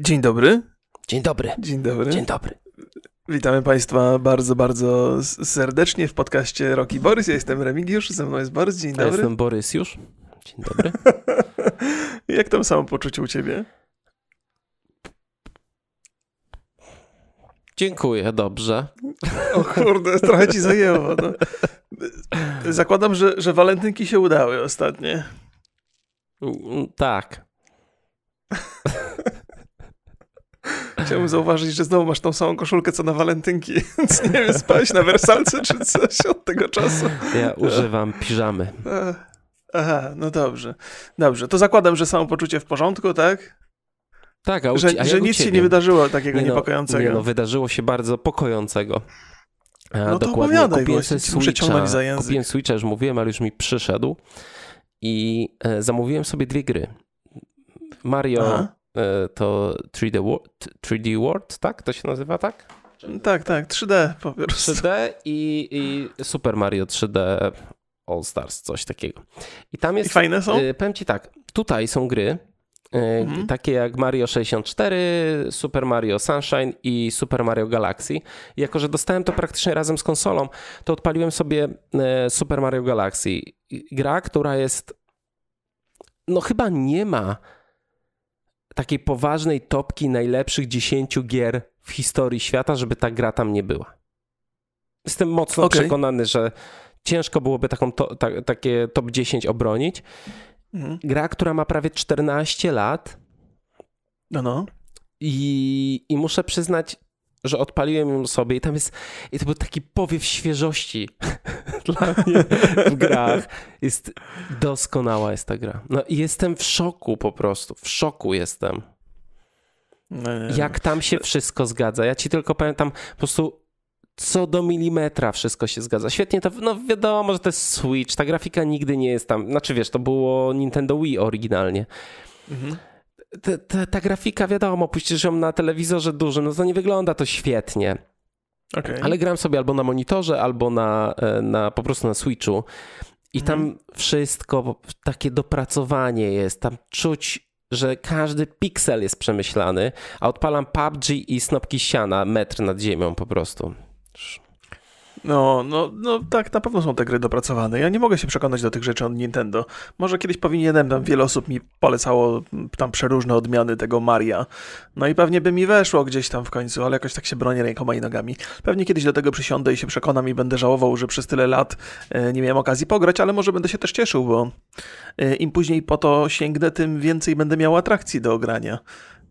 Dzień dobry. Dzień dobry. Dzień dobry. Dzień dobry. Witamy Państwa bardzo, bardzo serdecznie w podcaście Roki Borys. Ja jestem Remigiusz, ze mną jest Borys. Dzień Ja dobry. jestem Borys już. Dzień dobry. Jak tam samopoczucie u Ciebie? Dziękuję, dobrze. O kurde, trochę Ci zajęło. No. Zakładam, że, że walentynki się udały ostatnie. Tak. Chciałbym zauważyć, że znowu masz tą samą koszulkę co na walentynki, więc nie wiem, spałeś na wersalce czy coś od tego czasu. Ja używam piżamy. E, Aha, no dobrze. Dobrze, to zakładam, że samopoczucie w porządku, tak? Tak, a, u, Że, a że nic się nie wydarzyło takiego Nie no, niepokojącego. Nie no, wydarzyło się bardzo pokojącego. A, No to dokładnie. opowiadaj, kupiłem właśnie, Switcha. za język. Kupiłem Switcha, już mówiłem, ale już mi przyszedł. I e, zamówiłem sobie dwie gry. Mario Aha. E, to 3D World, 3D World, tak? To się nazywa tak? Tak, tak, 3D po prostu. 3D i, i Super Mario 3D All Stars, coś takiego. I tam I jest. fajne są? y, powiem ci tak, tutaj są gry. y, Mhm. Takie jak Mario 64, Super Mario Sunshine i Super Mario Galaxy. I jako, że dostałem to praktycznie razem z konsolą, to odpaliłem sobie Super Mario Galaxy. I Gra, która jest. No, chyba nie ma takiej poważnej topki najlepszych 10 gier w historii świata, żeby ta gra tam nie była. Jestem mocno Okej. przekonany, że ciężko byłoby taką to, ta, takie top 10 obronić. Mhm. Gra, która ma prawie 14 lat No, no. i, i muszę przyznać, że odpaliłem ją sobie i tam jest, i to był taki powiew świeżości dla mnie w grach. Jest doskonała jest ta gra. No i jestem w szoku po prostu, w szoku jestem. E, Jak tam się wszystko zgadza. Ja ci tylko pamiętam po prostu co do milimetra wszystko się zgadza. Świetnie to, no wiadomo, że to jest Switch, ta grafika nigdy nie jest tam, znaczy wiesz, to było Nintendo Wii oryginalnie. Mhm. Ta, ta, ta grafika, wiadomo, puścisz ją na telewizorze dużym, no to nie wygląda to świetnie. Okej. Ale gram sobie albo na monitorze, albo na, e, na po prostu na Switchu. I tam Mhm. wszystko, takie dopracowanie jest, tam czuć, że każdy piksel jest przemyślany, a odpalam PUBG i snopki siana metr nad ziemią po prostu. No, no, no tak, na pewno są te gry dopracowane. Ja nie mogę się przekonać do tych rzeczy od Nintendo. Może kiedyś powinienem, tam wiele osób mi polecało tam przeróżne odmiany tego Maria. No i pewnie by mi weszło gdzieś tam w końcu, ale jakoś tak się bronię rękoma i nogami. Pewnie kiedyś do tego przysiądę i się przekonam i będę żałował, że przez tyle lat e, nie miałem okazji pograć, ale może będę się też cieszył, bo e, im później po to sięgnę, tym więcej będę miał atrakcji do grania.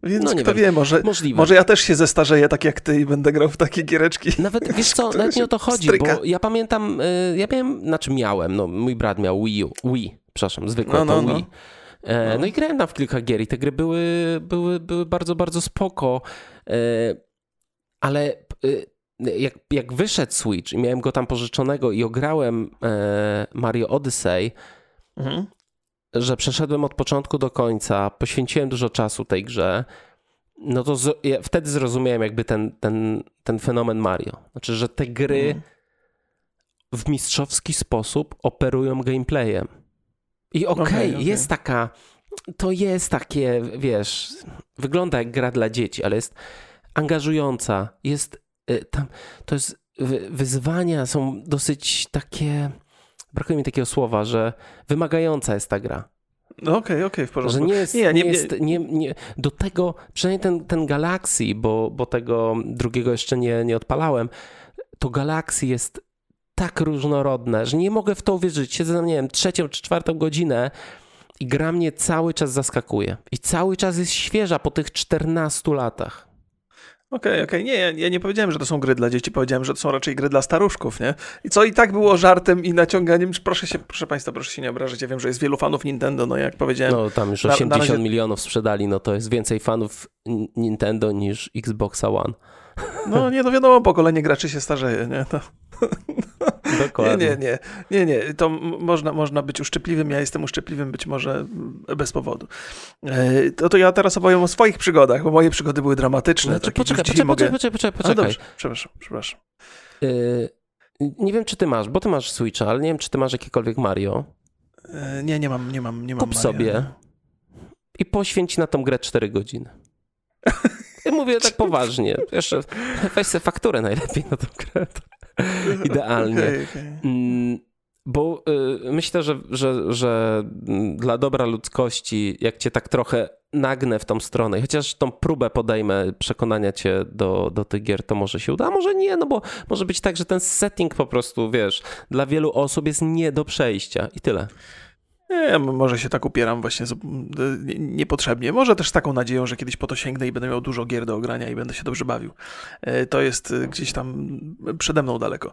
Więc No nie kto wiem. wie, może, Możliwe. może ja też się zestarzeję tak jak ty i będę grał w takie giereczki. Nawet, wiesz co, nawet nie o to chodzi, stryka. bo ja pamiętam, y, ja miałem, znaczy miałem, no mój brat miał Wii U, Wii, przepraszam, zwykłe No, no, to no. Wii. E, No. No i grałem tam w kilka gier i te gry były, były, były bardzo, bardzo spoko, e, ale y, jak, jak wyszedł Switch i miałem go tam pożyczonego i ograłem e, Mario Odyssey, Mhm. Że przeszedłem od początku do końca, poświęciłem dużo czasu tej grze, no to z, ja wtedy zrozumiałem jakby ten, ten, ten fenomen Mario. Znaczy, że te gry Mhm. w mistrzowski sposób operują gameplayem. I okej, Okej, okej. jest taka, to jest takie, wiesz, wygląda jak gra dla dzieci, ale jest angażująca, jest y, tam, to jest, wy- wyzwania są dosyć takie, brakuje mi takiego słowa, że wymagająca jest ta gra. No okej, okej, w porządku. Że nie jest, Nie, nie, nie- jest nie, nie, do tego, przynajmniej ten, ten Galaxy, bo, bo tego drugiego jeszcze nie, nie odpalałem, to Galaxy jest tak różnorodne, że nie mogę w to uwierzyć. Siedzę, nie wiem, trzecią czy czwartą godzinę i gra mnie cały czas zaskakuje. I cały czas jest świeża po tych 14 latach. Okej, okej. Nie, ja, ja nie powiedziałem, że to są gry dla dzieci, powiedziałem, że to są raczej gry dla staruszków, nie? I co i tak było żartem i naciąganiem. Proszę się, proszę Państwa, proszę się nie obrażać. Ja wiem, że jest wielu fanów Nintendo, no jak powiedziałem. No tam już Na- na 80 razie- milionów sprzedali, no to jest więcej fanów Nintendo niż Xboxa One. No nie, no wiadomo, pokolenie graczy się starzeje, nie? To, nie, Dokładnie. nie, nie, nie, nie. To m- można, można być uszczypliwym, ja jestem uszczypliwym być może bez powodu. E, To, to ja teraz opowiem o swoich przygodach, bo moje przygody były dramatyczne. Znaczy, takie poczekaj, już poczekaj, poczekaj, poczekaj, A, poczekaj. dobrze, przepraszam, przepraszam. Y, nie wiem, czy ty masz, bo ty masz Switcha, ale nie wiem, czy ty masz jakiekolwiek Mario. E, Nie, nie mam, nie mam, nie mam Kup Maria. sobie i poświęć na tą grę 4 godziny. Ja mówię tak poważnie. Jeszcze weź sobie fakturę najlepiej na tą grę. Idealnie. Okay, okay. Mm, bo y, myślę, że, że, że dla dobra ludzkości, jak cię tak trochę nagnę w tą stronę, chociaż tą próbę podejmę przekonania cię do, do tych gier, to może się uda, a może nie, no bo może być tak, że ten setting po prostu, wiesz, dla wielu osób jest nie do przejścia i tyle. Nie, może się tak upieram właśnie niepotrzebnie. Może też z taką nadzieją, że kiedyś po to sięgnę i będę miał dużo gier do ogrania i będę się dobrze bawił. E, to jest e, gdzieś tam przede mną daleko.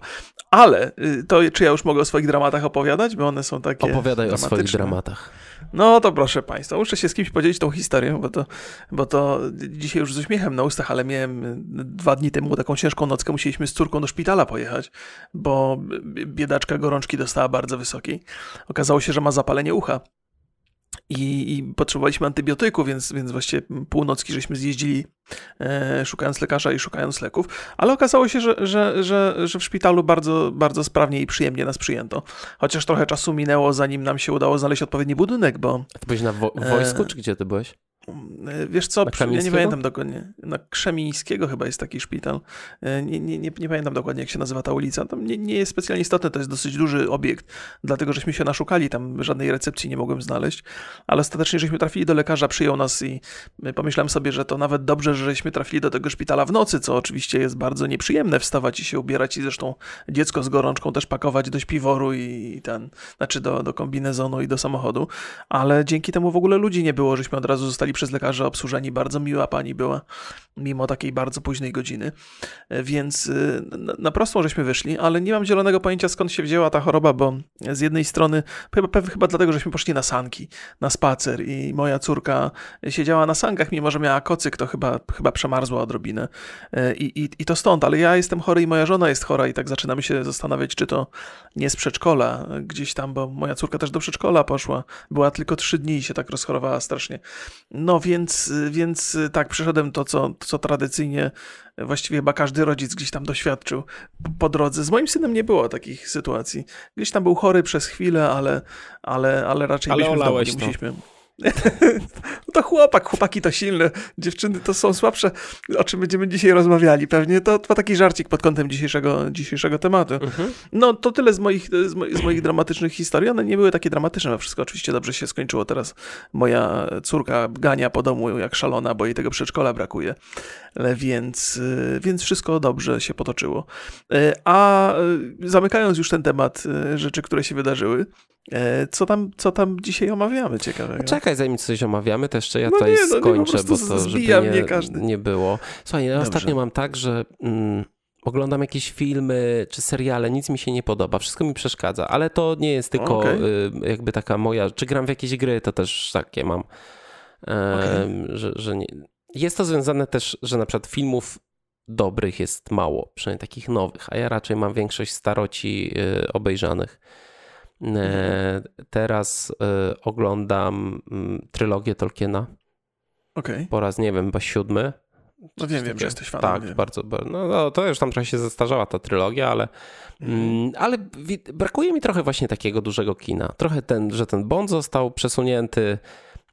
Ale e, to czy ja już mogę o swoich dramatach opowiadać, bo one są takie Opowiadaj o swoich dramatach. No to proszę Państwa, muszę się z kimś podzielić tą historią, bo to, bo to dzisiaj już z uśmiechem na ustach, ale miałem dwa dni temu taką ciężką nockę, musieliśmy z córką do szpitala pojechać, bo biedaczka gorączki dostała bardzo wysokiej. Okazało się, że ma zapalenie ucha. I, i potrzebowaliśmy antybiotyku, więc, więc właściwie północki żeśmy zjeździli e, szukając lekarza i szukając leków, ale okazało się, że, że, że, że w szpitalu bardzo, bardzo sprawnie i przyjemnie nas przyjęto. Chociaż trochę czasu minęło, zanim nam się udało znaleźć odpowiedni budynek, bo... A ty byłeś na wo wojsku, e, czy gdzie ty byłeś? E, wiesz co, ja nie pamiętam dokładnie. Na Krzemińskiego chyba jest taki szpital. E, nie, nie, nie, nie, pamiętam dokładnie, jak się nazywa ta ulica. Tam nie, nie jest specjalnie istotne, to jest dosyć duży obiekt, dlatego żeśmy się naszukali, tam żadnej recepcji nie mogłem znaleźć, ale ostatecznie żeśmy trafili do lekarza, przyjął nas i pomyślałem sobie, że to nawet dobrze, że żeśmy trafili do tego szpitala w nocy, co oczywiście jest bardzo nieprzyjemne, wstawać i się ubierać i zresztą dziecko z gorączką też pakować do śpiworu i ten, znaczy do, do kombinezonu i do samochodu, ale dzięki temu w ogóle ludzi nie było, żeśmy od razu zostali przez lekarza obsłużeni. Bardzo miła pani była, mimo takiej bardzo późnej godziny. E, więc e, na prostą żeśmy wyszli, ale nie mam zielonego pojęcia skąd się wzięła ta choroba, bo z jednej strony, chyba, chyba dlatego, żeśmy poszli na sanki, na spacer i moja córka siedziała na sankach, mimo że miała kocyk, to chyba, chyba przemarzła odrobinę. E, I, i, I to stąd, ale ja jestem chory i moja żona jest chora i tak zaczynamy się zastanawiać, czy to nie z przedszkola gdzieś tam, bo moja córka też do przedszkola poszła. Była tylko trzy dni i się tak rozchorowała strasznie. No więc, więc tak, przeszedłem to co, co tradycyjnie właściwie chyba każdy rodzic gdzieś tam doświadczył po drodze. Z moim synem nie było takich sytuacji. Gdzieś tam był chory przez chwilę, ale, ale, ale raczej ale byśmy w domu nie musieliśmy... No to chłopak, chłopaki to silne, dziewczyny to są słabsze, o czym będziemy dzisiaj rozmawiali. Pewnie to, to taki żarcik pod kątem dzisiejszego, dzisiejszego tematu. Mhm. No to tyle z moich, z, moich, z moich dramatycznych historii. One nie były takie dramatyczne, a wszystko oczywiście dobrze się skończyło. Teraz moja córka gania po domu jak szalona, bo jej tego przedszkola brakuje. Więc, więc wszystko dobrze się potoczyło. A zamykając już ten temat rzeczy, które się wydarzyły, co tam, co tam dzisiaj omawiamy ciekawego? Czekaj, zanim coś omawiamy, to jeszcze ja no tutaj nie, no skończę, nie, bo to żeby nie, nie było. Słuchaj, ja ostatnio mam tak, że mm, oglądam jakieś filmy czy seriale, nic mi się nie podoba, wszystko mi przeszkadza, ale to nie jest tylko okay. y, jakby taka moja, czy gram w jakieś gry, to też takie mam, e, okay. że, że nie. Jest to związane też, że na przykład filmów dobrych jest mało, przynajmniej takich nowych, a ja raczej mam większość staroci y, obejrzanych. E, teraz e, oglądam mm, trylogię Tolkiena. Okay. Po raz, nie wiem, chyba siódmy. No wiem, wiem, że jesteś fanem. Tak, wiem. bardzo. No, no, to już tam trochę się zestarzała ta trylogia, ale, mhm. mm, ale brakuje mi trochę właśnie takiego dużego kina. Trochę ten, że ten Bond został przesunięty,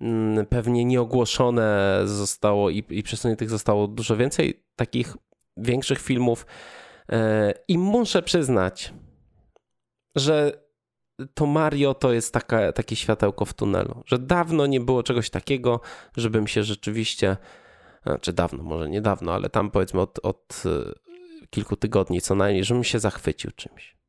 mm, pewnie nieogłoszone zostało i, i przesuniętych zostało dużo więcej takich większych filmów. E, I muszę przyznać, że to Mario to jest taka, takie światełko w tunelu, że dawno nie było czegoś takiego, żebym się rzeczywiście, znaczy dawno, może niedawno, ale tam powiedzmy od, od e, kilku tygodni co najmniej, żebym się zachwycił czymś.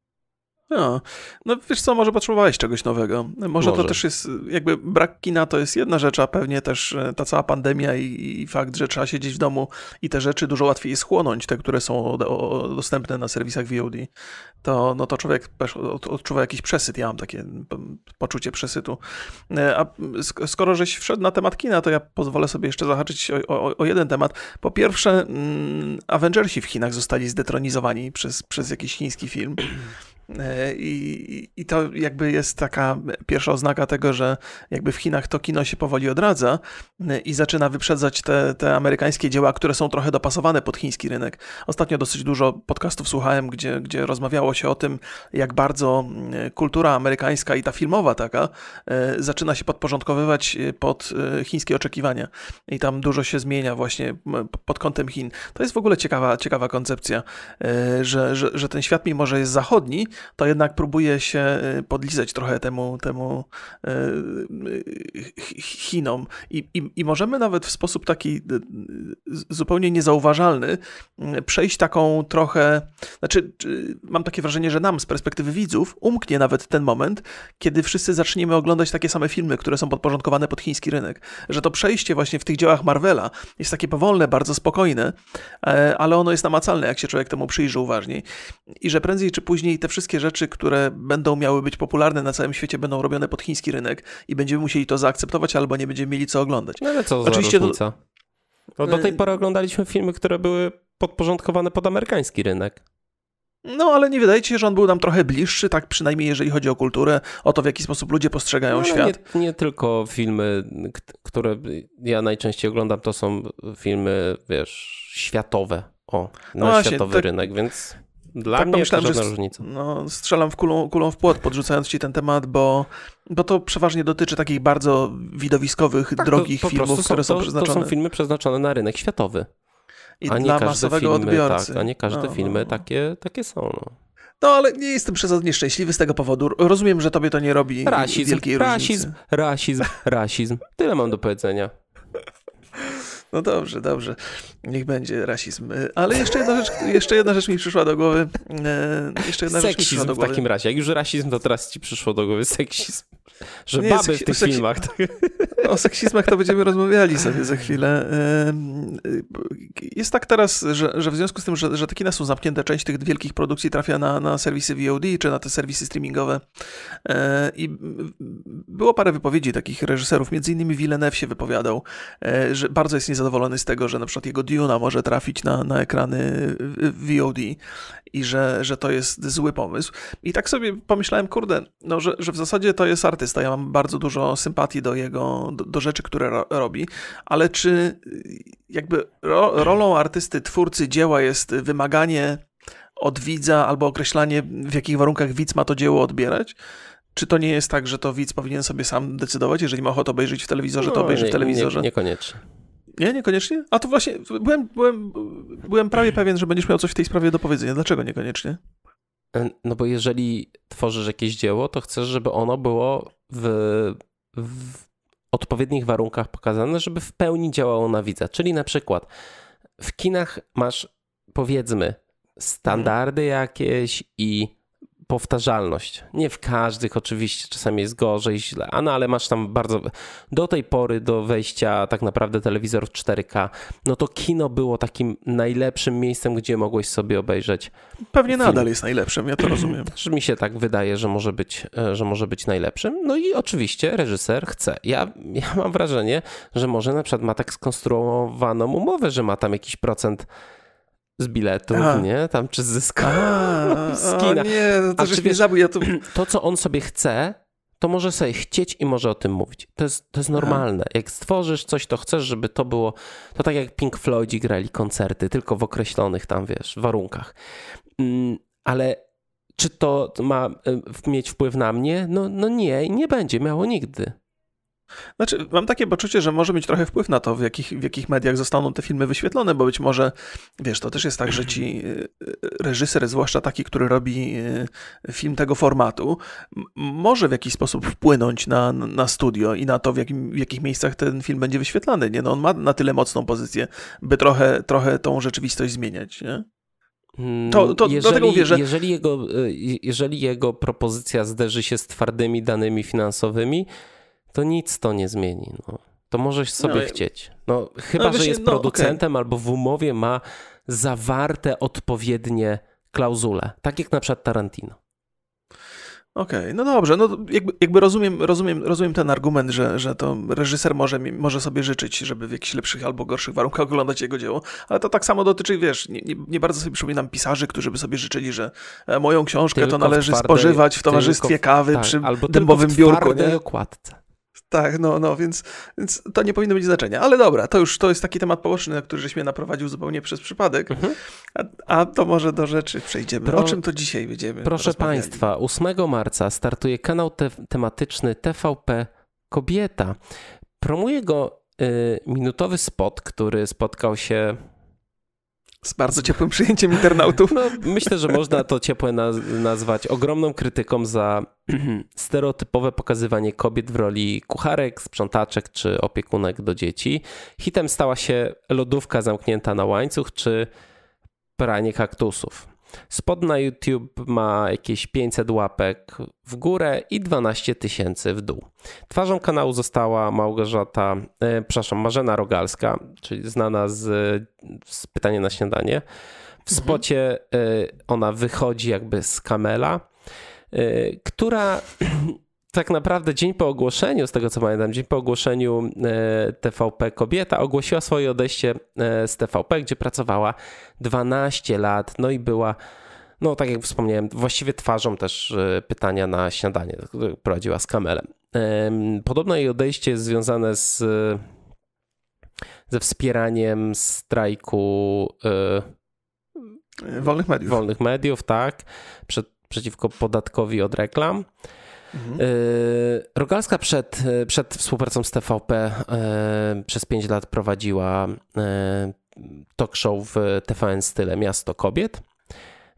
No, no wiesz co, może potrzebowałeś czegoś nowego. Może, może, to też jest, jakby brak kina to jest jedna rzecz, a pewnie też e, ta cała pandemia i, i fakt, że trzeba siedzieć w domu i te rzeczy dużo łatwiej schłonąć, te, które są o, o, dostępne na serwisach VOD, to, no to człowiek odczuwa jakiś przesyt. Ja mam takie poczucie przesytu. E, a skoro żeś wszedł na temat kina, to ja pozwolę sobie jeszcze zahaczyć o, o, o jeden temat. Po pierwsze, mm, Avengersi w Chinach zostali zdetronizowani przez, przez jakiś chiński film. E, I, I to jakby jest taka pierwsza oznaka tego, że jakby w Chinach to kino się powoli odradza e, i zaczyna wyprzedzać te, te amerykańskie dzieła, które są trochę dopasowane pod chiński rynek. Ostatnio dosyć dużo podcastów słuchałem, gdzie, gdzie rozmawiało się o tym, jak bardzo e, kultura amerykańska i ta filmowa taka zaczyna się podporządkowywać pod chińskie oczekiwania. I tam dużo się zmienia właśnie pod kątem Chin. To jest w ogóle ciekawa, ciekawa koncepcja, że, że, że ten świat, mimo że jest zachodni, to jednak próbuje się y, podlizać trochę temu, temu y, y, Chinom. I, i, I możemy nawet w sposób taki zupełnie niezauważalny przejść taką trochę. Znaczy, mam takie wrażenie, że nam z perspektywy widzów umknie nawet ten moment, kiedy wszyscy zaczniemy oglądać takie same filmy, które są podporządkowane pod chiński rynek. Że to przejście właśnie w tych dziełach Marvela jest takie powolne, bardzo spokojne, e, ale ono jest namacalne, jak się człowiek temu przyjrzy uważniej. I że prędzej czy później te wszystkie rzeczy, które będą miały być popularne na całym świecie, będą robione pod chiński rynek i będziemy musieli to zaakceptować, albo nie będziemy mieli co oglądać. No ale co za Oczywiście różnica? To... do tej pory oglądaliśmy filmy, które były podporządkowane pod amerykański rynek. No, ale nie wydaje ci się, że on był nam trochę bliższy, tak przynajmniej jeżeli chodzi o kulturę, o to, w jaki sposób ludzie postrzegają no, świat? Nie, nie, tylko filmy, które ja najczęściej oglądam, to są filmy, wiesz, światowe. O, na no światowy tak, rynek, więc... Dla tak mnie myślałem, że różnica. No, strzelam w kulą, kulą w płot, podrzucając ci ten temat, bo, bo to przeważnie dotyczy takich bardzo widowiskowych, tak, drogich to, filmów, są, które są to, przeznaczone. To są filmy przeznaczone na rynek światowy. I a nie dla masowego filmy, odbiorcy. Tak, a nie każde no, filmy no. Takie, takie są. No. No, ale nie jestem przesadnie szczęśliwy z tego powodu. Rozumiem, że tobie to nie robi rasizm, wielkiej rasizm, różnicy. Rasizm, rasizm, rasizm. Tyle mam do powiedzenia. No dobrze, dobrze. Niech będzie rasizm. Ale jeszcze jedna rzecz, jeszcze jedna rzecz mi przyszła do głowy. E, jeszcze jedna seksizm rzecz mi przyszła do głowy. w takim razie. Jak już rasizm, to teraz ci przyszło do głowy seksizm. Że nie, baby w tych filmach. O seksizmach to będziemy rozmawiali sobie za chwilę. Jest tak teraz, że, że w związku z tym, że, że te kina są zamknięte, część tych wielkich produkcji trafia na, na serwisy VOD czy na te serwisy streamingowe. E, I było parę wypowiedzi takich reżyserów, między innymi Villeneuve się wypowiadał, e, że bardzo jest niezadowolony z tego, że na przykład jego Duna może trafić na, na ekrany VOD i że, że to jest zły pomysł. I tak sobie pomyślałem, kurde, no, że, że w zasadzie to jest artysta. Ja mam bardzo dużo sympatii do jego, do, do rzeczy, które ro, robi, ale czy jakby ro, rolą artysty, twórcy dzieła jest wymaganie od widza albo określanie, w jakich warunkach widz ma to dzieło odbierać? Czy to nie jest tak, że to widz powinien sobie sam decydować, jeżeli ma ochotę obejrzeć w telewizorze, to no, obejrzy w telewizorze? Nie, niekoniecznie. Nie, niekoniecznie? A to właśnie, byłem, byłem, byłem prawie pewien, że będziesz miał coś w tej sprawie do powiedzenia. Dlaczego niekoniecznie? E, no bo jeżeli tworzysz jakieś dzieło, to chcesz, żeby ono było w, w odpowiednich warunkach pokazane, żeby w pełni działało na widza. Czyli na przykład w kinach masz powiedzmy standardy jakieś i powtarzalność. Nie w każdych oczywiście, czasami jest gorzej, źle, a no ale masz tam bardzo... Do tej pory, do wejścia tak naprawdę telewizor w 4K, no to kino było takim najlepszym miejscem, gdzie mogłeś sobie obejrzeć Pewnie film. nadal jest najlepszym, ja to rozumiem. Też mi się tak wydaje, że może być, e, że może być najlepszym. No i oczywiście reżyser chce. Ja, ja mam wrażenie, że może na przykład ma tak skonstruowaną umowę, że ma tam jakiś procent z biletów, Aha. nie? Tam czy z zysku z kina. nie, no to żeś wiesz, ja tu... To, co on sobie chce, to może sobie chcieć i może o tym mówić. To jest, to jest normalne. Jak stworzysz coś, to chcesz, żeby to było... To tak jak Pink Floydzi grali koncerty, tylko w określonych tam, wiesz, warunkach. Mm, ale czy to ma y, mieć wpływ na mnie? No, no nie, nie będzie miało nigdy. Znaczy, mam takie poczucie, że może mieć trochę wpływ na to, w jakich, w jakich mediach zostaną te filmy wyświetlone, bo być może, wiesz, to też jest tak, że ci y, y, reżyser, zwłaszcza taki, który robi y, film tego formatu, może w jakiś sposób wpłynąć na, na studio i na to, w, jakim, w jakich miejscach ten film będzie wyświetlany. Nie? No, on ma na tyle mocną pozycję, by trochę, trochę tą rzeczywistość zmieniać. Nie? To, to jeżeli, dlatego mówię, że... Jeżeli jego, jeżeli jego propozycja zderzy się z twardymi danymi finansowymi, to nic to nie zmieni. No. To możesz sobie no, chcieć. No, chyba, no, że jest no, producentem okay. albo w umowie ma zawarte odpowiednie klauzule. Tak jak na przykład Tarantino. Okej, okay, no dobrze, no jakby, jakby, rozumiem, rozumiem, rozumiem ten argument, że, że to reżyser może, może sobie życzyć, żeby w jakichś lepszych albo gorszych warunkach oglądać jego dzieło, ale to tak samo dotyczy, wiesz, nie, nie, nie bardzo sobie przypominam pisarzy, którzy by sobie życzyli, że e, moją książkę tylko to należy twardej, spożywać w towarzystwie kawy tak, przy dębowym biurku. Nie? okładce. Tak, no, no, więc, więc to nie powinno mieć znaczenia. Ale dobra, to już to jest taki temat poboczny, na który żeś mnie naprowadził zupełnie przez przypadek. Mhm. A, a, to może do rzeczy przejdziemy. Pro... O czym to dzisiaj będziemy? Proszę Państwa, 8 marca startuje kanał te tematyczny TVP Kobieta. Promuje go y, minutowy spot, który spotkał się z bardzo ciepłym przyjęciem internautów. No, myślę, że można to ciepłe naz nazwać ogromną krytyką za stereotypowe pokazywanie kobiet w roli kucharek, sprzątaczek czy opiekunek do dzieci. Hitem stała się lodówka zamknięta na łańcuch czy pranie kaktusów. Spod na YouTube ma jakieś 500 łapek w górę i 12 tysięcy w dół. Twarzą kanału została Małgorzata, e, przepraszam, Marzena Rogalska, czyli znana z, z Pytanie na śniadanie. W mhm. spocie e, ona wychodzi jakby z kamela, e, która tak naprawdę dzień po ogłoszeniu, z tego co pamiętam, dzień po ogłoszeniu e, TVP Kobieta ogłosiła swoje odejście e, z TVP, gdzie pracowała 12 lat, no i była, no tak jak wspomniałem, właściwie twarzą też e, pytania na śniadanie, które prowadziła z Kamelem. Podobno jej odejście jest związane z, ze wspieraniem strajku wolnych mediów. Wolnych mediów, tak, przed, przeciwko podatkowi od reklam. Mhm. Rogalska przed, przed współpracą z TVP e, przez 5 lat prowadziła e, talk show w TVN style Miasto Kobiet.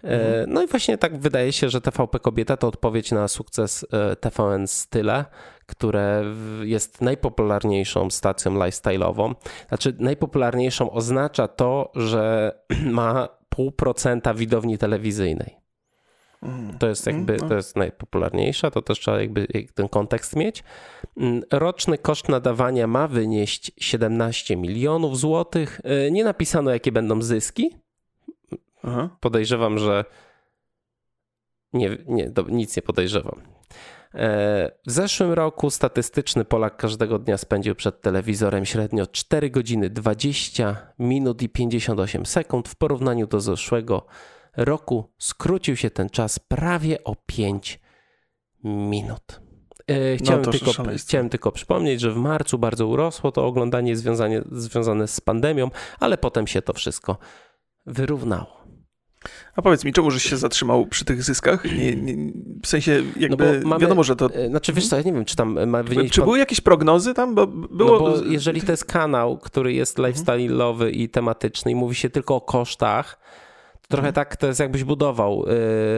Mhm. No i właśnie tak wydaje się, że TVP Kobieta to odpowiedź na sukces TVN Style, które jest najpopularniejszą stacją lifestyle'ową. Znaczy najpopularniejszą oznacza to, że ma pół procenta widowni telewizyjnej. To jest jakby, mm, to jest najpopularniejsza, to też trzeba jakby ten kontekst mieć. Mm, roczny koszt nadawania ma wynieść 17 milionów złotych. E, nie napisano, jakie będą zyski. Aha. Podejrzewam, że nie, nie, nic nie podejrzewam. E, w zeszłym roku statystyczny Polak każdego dnia spędził przed telewizorem średnio 4 godziny 20 minut i 58 sekund w porównaniu do zeszłego roku skrócił się ten czas prawie o 5 minut. E, chciałem, no tylko, chciałem tylko przypomnieć, że w marcu bardzo urosło to oglądanie związane, związane z pandemią, ale potem się to wszystko wyrównało. A powiedz mi, czemu żeś się zatrzymał przy tych zyskach? Nie, nie, w sensie jakby no mamy, wiadomo, że to... E, znaczy wiesz co, ja nie wiem, czy tam ma wynieść... Czy były jakieś prognozy tam? Bo było... No bo jeżeli to jest kanał, który jest mhm. lifestyle'owy i tematyczny i mówi się tylko o kosztach, trochę mhm. tak to jest jakbyś budował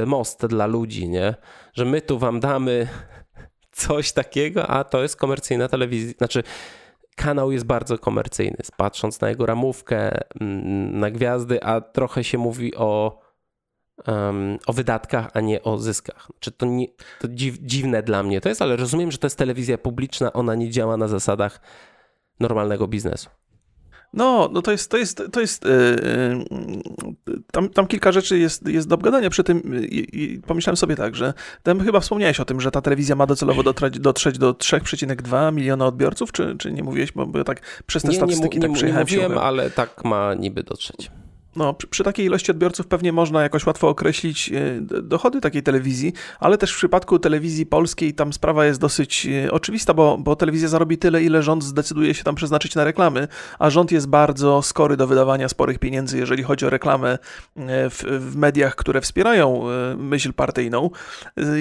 y, most dla ludzi, nie? Że my tu wam damy coś takiego, a to jest komercyjna telewizja. Znaczy, kanał jest bardzo komercyjny, patrząc na jego ramówkę, mm, na gwiazdy, a trochę się mówi o, um, o wydatkach, a nie o zyskach. Czy to, nie, to dziw, dziwne dla mnie to jest, ale rozumiem, że to jest telewizja publiczna, ona nie działa na zasadach normalnego biznesu. No, no to jest, to jest, to jest yy, tam, tam kilka rzeczy jest, jest do obgadania przy tym i, i pomyślałem sobie tak, że tam chyba wspomniałeś o tym, że ta telewizja ma docelowo dotrać, dotrzeć do 3,2 miliona odbiorców, czy, czy nie mówiłeś, bo, bo tak przez te nie, statystyki nie, nie, tak przejechałem nie mówiłem, ale tak ma niby dotrzeć. No, przy, przy, takiej ilości odbiorców pewnie można jakoś łatwo określić e, dochody takiej telewizji, ale też w przypadku telewizji polskiej tam sprawa jest dosyć e, oczywista, bo, bo telewizja zarobi tyle, ile rząd zdecyduje się tam przeznaczyć na reklamy, a rząd jest bardzo skory do wydawania sporych pieniędzy, jeżeli chodzi o reklamę e, w, w mediach, które wspierają myśl partyjną.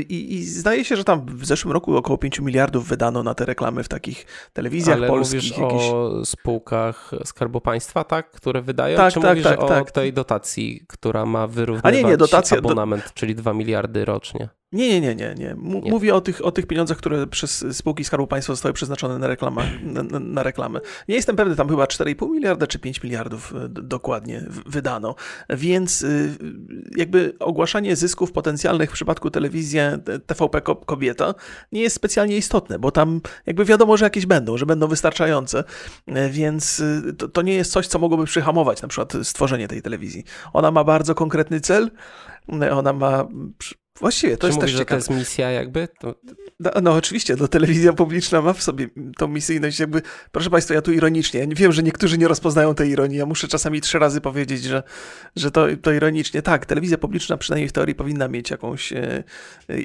I, I, zdaje się, że tam w zeszłym roku około 5 miliardów wydano na te reklamy w takich telewizjach ale polskich. Mówisz jakieś... o spółkach Skarbu Państwa, tak? Które wydają? Tak, Czy tak, tak, o... tak tak. tej dotacji, która ma wyrównywać nie, nie, dotacja, abonament, do... czyli 2 miliardy rocznie. Nie, nie, nie, nie, nie. M nie. Mówię o tych, o tych pieniądzach, które przez spółki Skarbu Państwa zostały przeznaczone na, reklama, na, na reklamę. Nie jestem pewny, tam chyba 4,5 miliarda czy 5 miliardów e, dokładnie wydano. Więc y, jakby ogłaszanie zysków potencjalnych w przypadku telewizji TVP Kobieta nie jest specjalnie istotne, bo tam jakby wiadomo, że jakieś będą, że będą wystarczające, e, więc y, to, to nie jest coś, co mogłoby przyhamować na przykład stworzenie tej telewizji. Ona ma bardzo konkretny cel, ona ma Właściwie, to Czy jest mówisz, też że to ciekawe. jest misja jakby? To... No, no oczywiście, no, telewizja publiczna ma w sobie tą misyjność jakby, proszę Państwa, ja tu ironicznie, ja wiem, że niektórzy nie rozpoznają tej ironii, ja muszę czasami trzy razy powiedzieć, że, że to, to ironicznie. Tak, telewizja publiczna przynajmniej w teorii powinna mieć jakąś, e, e,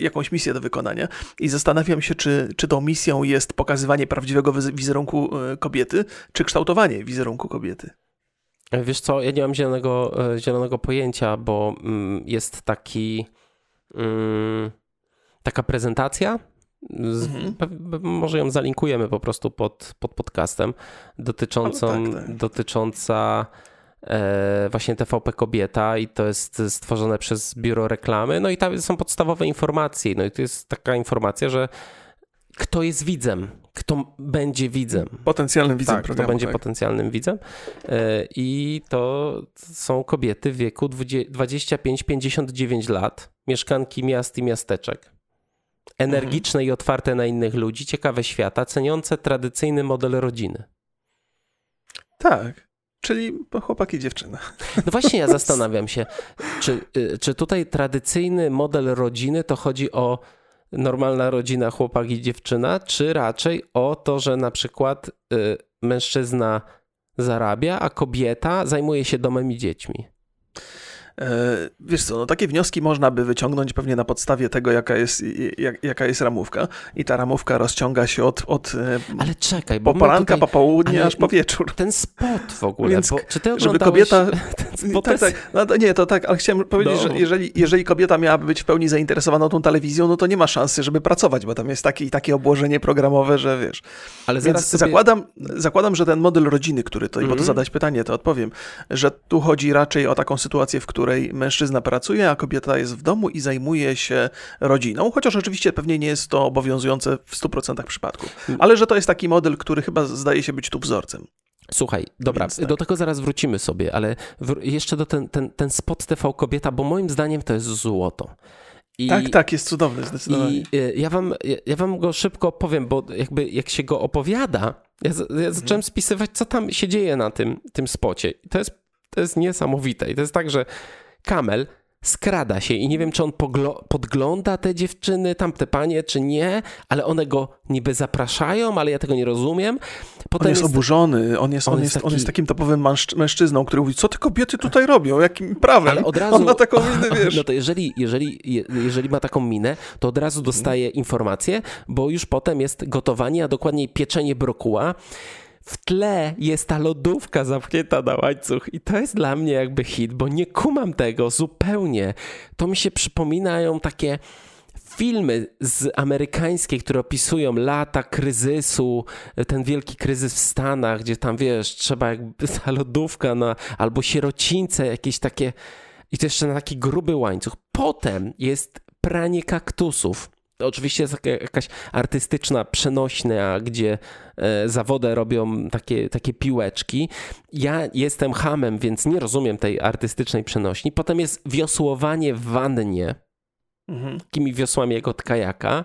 jakąś misję do wykonania i zastanawiam się, czy, czy tą misją jest pokazywanie prawdziwego wiz- wizerunku e, kobiety, czy kształtowanie wizerunku kobiety. Wiesz co, ja nie mam zielonego, e, zielonego pojęcia, bo mm, jest taki taka prezentacja. Z, Mhm. może ją zalinkujemy po prostu pod, pod podcastem, dotyczącą, Ale tak, tak. dotycząca e, właśnie TVP Kobieta i to jest stworzone przez biuro reklamy. No i tam są podstawowe informacje. No i to jest taka informacja, że kto jest widzem, kto będzie widzem. Potencjalnym widzem Tak, programu. to będzie tak. potencjalnym widzem. E, I to są kobiety w wieku 25-59 lat, mieszkanki miast i miasteczek. Energiczne Mhm. i otwarte na innych ludzi, ciekawe świata, ceniące tradycyjny model rodziny. Tak, czyli chłopak i dziewczyna. No właśnie, ja zastanawiam się, czy, y, czy tutaj tradycyjny model rodziny to chodzi o normalna rodzina, chłopak i dziewczyna, czy raczej o to, że na przykład y, mężczyzna zarabia, a kobieta zajmuje się domem i dziećmi. E, Wiesz co, no takie wnioski można by wyciągnąć pewnie na podstawie tego, jaka jest, jak, jaka jest ramówka. I ta ramówka rozciąga się od, od e, Ale czekaj, bo poranka, tutaj, po południe, aż po wieczór. ten spot w ogóle, Więc bo, czy ty żeby oglądałeś kobieta- ten spot? Tak, tak. No, to nie, to tak, ale chciałem powiedzieć, No. że jeżeli, jeżeli kobieta miałaby być w pełni zainteresowana tą telewizją, no to nie ma szansy, żeby pracować, bo tam jest takie, takie obłożenie programowe, że wiesz. Ale Więc sobie... zakładam, zakładam, że ten model rodziny, który tutaj, bo Mhm. to zadać pytanie, to odpowiem, że tu chodzi raczej o taką sytuację, w której mężczyzna pracuje, a kobieta jest w domu i zajmuje się rodziną, chociaż oczywiście pewnie nie jest to obowiązujące w 100% przypadków. Ale że to jest taki model, który chyba zdaje się być tu wzorcem. Słuchaj, dobra, tak. do tego zaraz wrócimy sobie, ale jeszcze do ten, ten, ten spot TV Kobieta, bo moim zdaniem to jest złoto. I, Tak, tak, jest cudowny, zdecydowanie. I y, ja wam, ja- wam go szybko opowiem, bo jakby jak się go opowiada, ja, ja zacząłem spisywać, co tam się dzieje na tym, tym spocie. I to jest, to jest niesamowite. I to jest tak, że Kamel skrada się i nie wiem, czy on podgląda te dziewczyny, tamte panie, czy nie, ale one go niby zapraszają, ale ja tego nie rozumiem. Potem On jest, oburzony, on jest, on on jest jest, on taki- jest takim topowym mężcz- mężczyzną, który mówi, co te kobiety tutaj robią, jakim prawem? Ale od razu, On ma taką minę, wiesz. No to jeżeli, jeżeli, je- jeżeli ma taką minę, to od razu dostaje informację, bo już potem jest gotowanie, a dokładniej pieczenie brokuła. W tle jest ta lodówka zamknięta na łańcuch i to jest dla mnie jakby hit, bo nie kumam tego zupełnie. To mi się przypominają takie filmy z amerykańskie, które opisują lata kryzysu, ten wielki kryzys w Stanach, gdzie tam wiesz, trzeba jakby ta lodówka na, albo sierocińce, jakieś takie i to jeszcze na taki gruby łańcuch. Potem jest pranie kaktusów. Oczywiście jest jakaś artystyczna przenośnia, gdzie e, zawodę robią takie, takie piłeczki. Ja jestem hamem, więc nie rozumiem tej artystycznej przenośni. Potem jest wiosłowanie w wannie Mhm. takimi wiosłami jak od kajaka.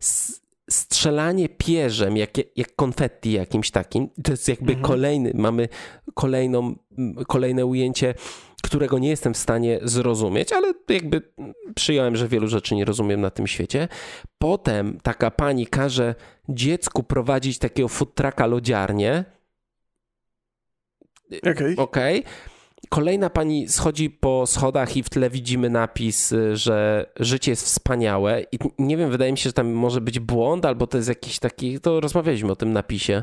S- strzelanie pierzem, jak, jak konfetti jakimś takim. To jest jakby Mhm. kolejny, mamy kolejną, kolejne ujęcie, którego nie jestem w stanie zrozumieć, ale jakby przyjąłem, że wielu rzeczy nie rozumiem na tym świecie. Potem taka pani każe dziecku prowadzić takiego food trucka lodziarnię. Okej. Okej. Kolejna pani schodzi po schodach i w tle widzimy napis, y, że życie jest wspaniałe. I nie wiem, wydaje mi się, że tam może być błąd, albo to jest jakiś taki. To rozmawialiśmy o tym napisie.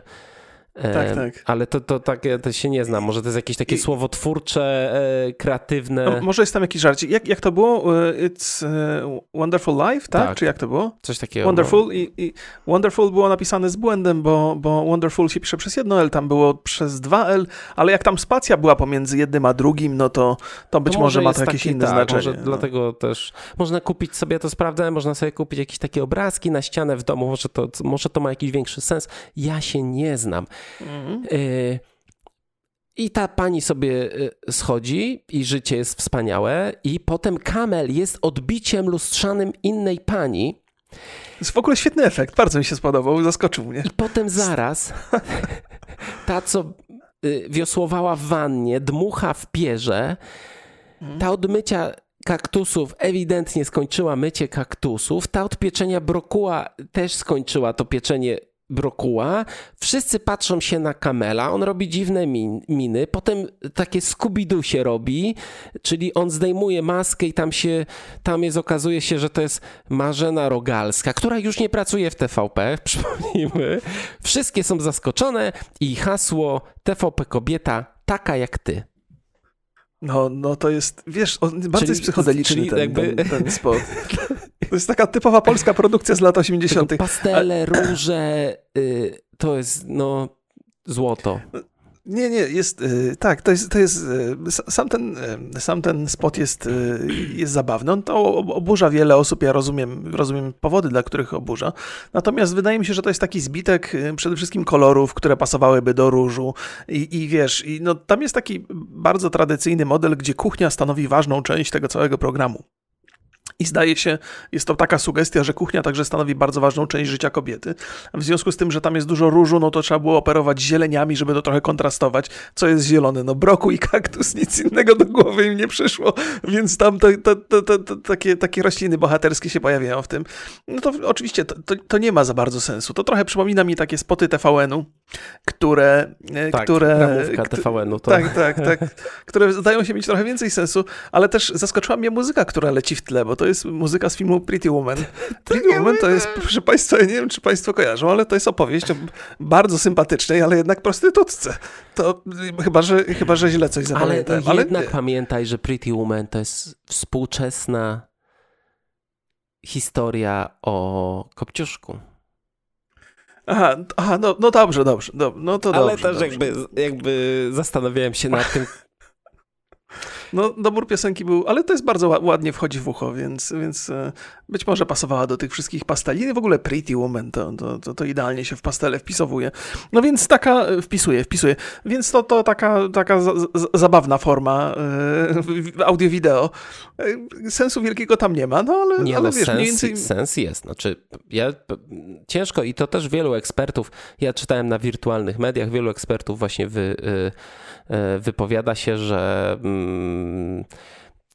Tak, tak. Ale to, to tak to się nie znam. Może to jest jakieś takie I- słowotwórcze, e, kreatywne. No, może jest tam jakiś żarcik. Jak, jak to było? E, It's e, Wonderful Life, tak? Tak. Czy jak to było? Coś takiego. Wonderful i, i Wonderful było napisane z błędem, bo, bo Wonderful się pisze przez jedno L, tam było przez dwa L, ale jak tam spacja była pomiędzy jednym a drugim, no to, to być To może ma jest to jakieś taki, inne tak, znaczenie. Może no. dlatego też można kupić sobie, ja to sprawdzałem, można sobie kupić jakieś takie obrazki na ścianę w domu, może to, może to ma jakiś większy sens. Ja się nie znam. Mhm. Y, I ta pani sobie y, schodzi i życie jest wspaniałe i potem kamel jest odbiciem lustrzanym innej pani To jest w ogóle świetny efekt, bardzo mi się spodobał, zaskoczył mnie. i potem zaraz ta, co y, wiosłowała w wannie, dmucha w pierze, ta od mycia kaktusów ewidentnie skończyła mycie kaktusów. Ta od pieczenia brokuła też skończyła to pieczenie brokuła. Wszyscy patrzą się na Kamela, on robi dziwne min, miny, potem takie Scooby-Doo się robi, czyli on zdejmuje maskę i tam się, tam jest, okazuje się, że to jest Marzena Rogalska, która już nie pracuje w TVP, przypomnijmy. Wszystkie są zaskoczone i hasło TVP kobieta taka jak ty. No, no to jest, wiesz, on bardzo czyli, jest psychodeliczny czyli ten, jakby... ten, ten spot. To jest taka typowa polska produkcja z lat 80. Pastele, róże, y, to jest no złoto. Nie, nie, jest, y, tak, to jest, to jest y, sam, ten, sam ten spot jest, jest zabawny. On to oburza wiele osób, ja rozumiem, rozumiem powody, dla których oburza. Natomiast wydaje mi się, że to jest taki zbitek przede wszystkim kolorów, które pasowałyby do różu i, i wiesz, i no, tam jest taki bardzo tradycyjny model, gdzie kuchnia stanowi ważną część tego całego programu. I zdaje się, jest to taka sugestia, że kuchnia także stanowi bardzo ważną część życia kobiety. W związku z tym, że tam jest dużo różu, no to trzeba było operować zieleniami, żeby to trochę kontrastować. Co jest zielone? No broku i kaktus, nic innego do głowy im nie przyszło, więc tam to, to, to, to takie, takie rośliny bohaterskie się pojawiają w tym. No to oczywiście to, to, nie ma za bardzo sensu. To trochę przypomina mi takie spoty TVN-u, które... E, tak, które TVN-u. To... Tak, tak, tak. które zdają się mieć trochę więcej sensu, ale też zaskoczyła mnie muzyka, która leci w tle, bo to jest muzyka z filmu Pretty Woman. Pretty Woman to jest, proszę Państwa, ja nie wiem, czy Państwo kojarzą, ale to jest opowieść o bardzo sympatycznej, ale jednak prostytutce. To chyba, że, chyba, że źle coś zapamiętałem. Ale, ale jednak pamiętaj, że Pretty Woman to jest współczesna historia o Kopciuszku. Aha, aha no, no dobrze, dobrze. No to Ale dobrze, też dobrze. Jakby, jakby zastanawiałem się nad tym, no, dobór piosenki był, ale to jest bardzo ładnie wchodzi w ucho, więc, więc e, być może pasowała do tych wszystkich pasteli. I w ogóle Pretty Woman to, to, to, to idealnie się w pastele wpisowuje. No więc taka, wpisuje, wpisuje. Więc to, to taka, taka zabawna forma e, audio-wideo. E, sensu wielkiego tam nie ma, no ale, nie, ale no, wiesz, sens, mniej więcej... sens jest. Znaczy, ja ciężko i to też wielu ekspertów, ja czytałem na wirtualnych mediach, wielu ekspertów właśnie wy, y, y, wypowiada się, że, mm,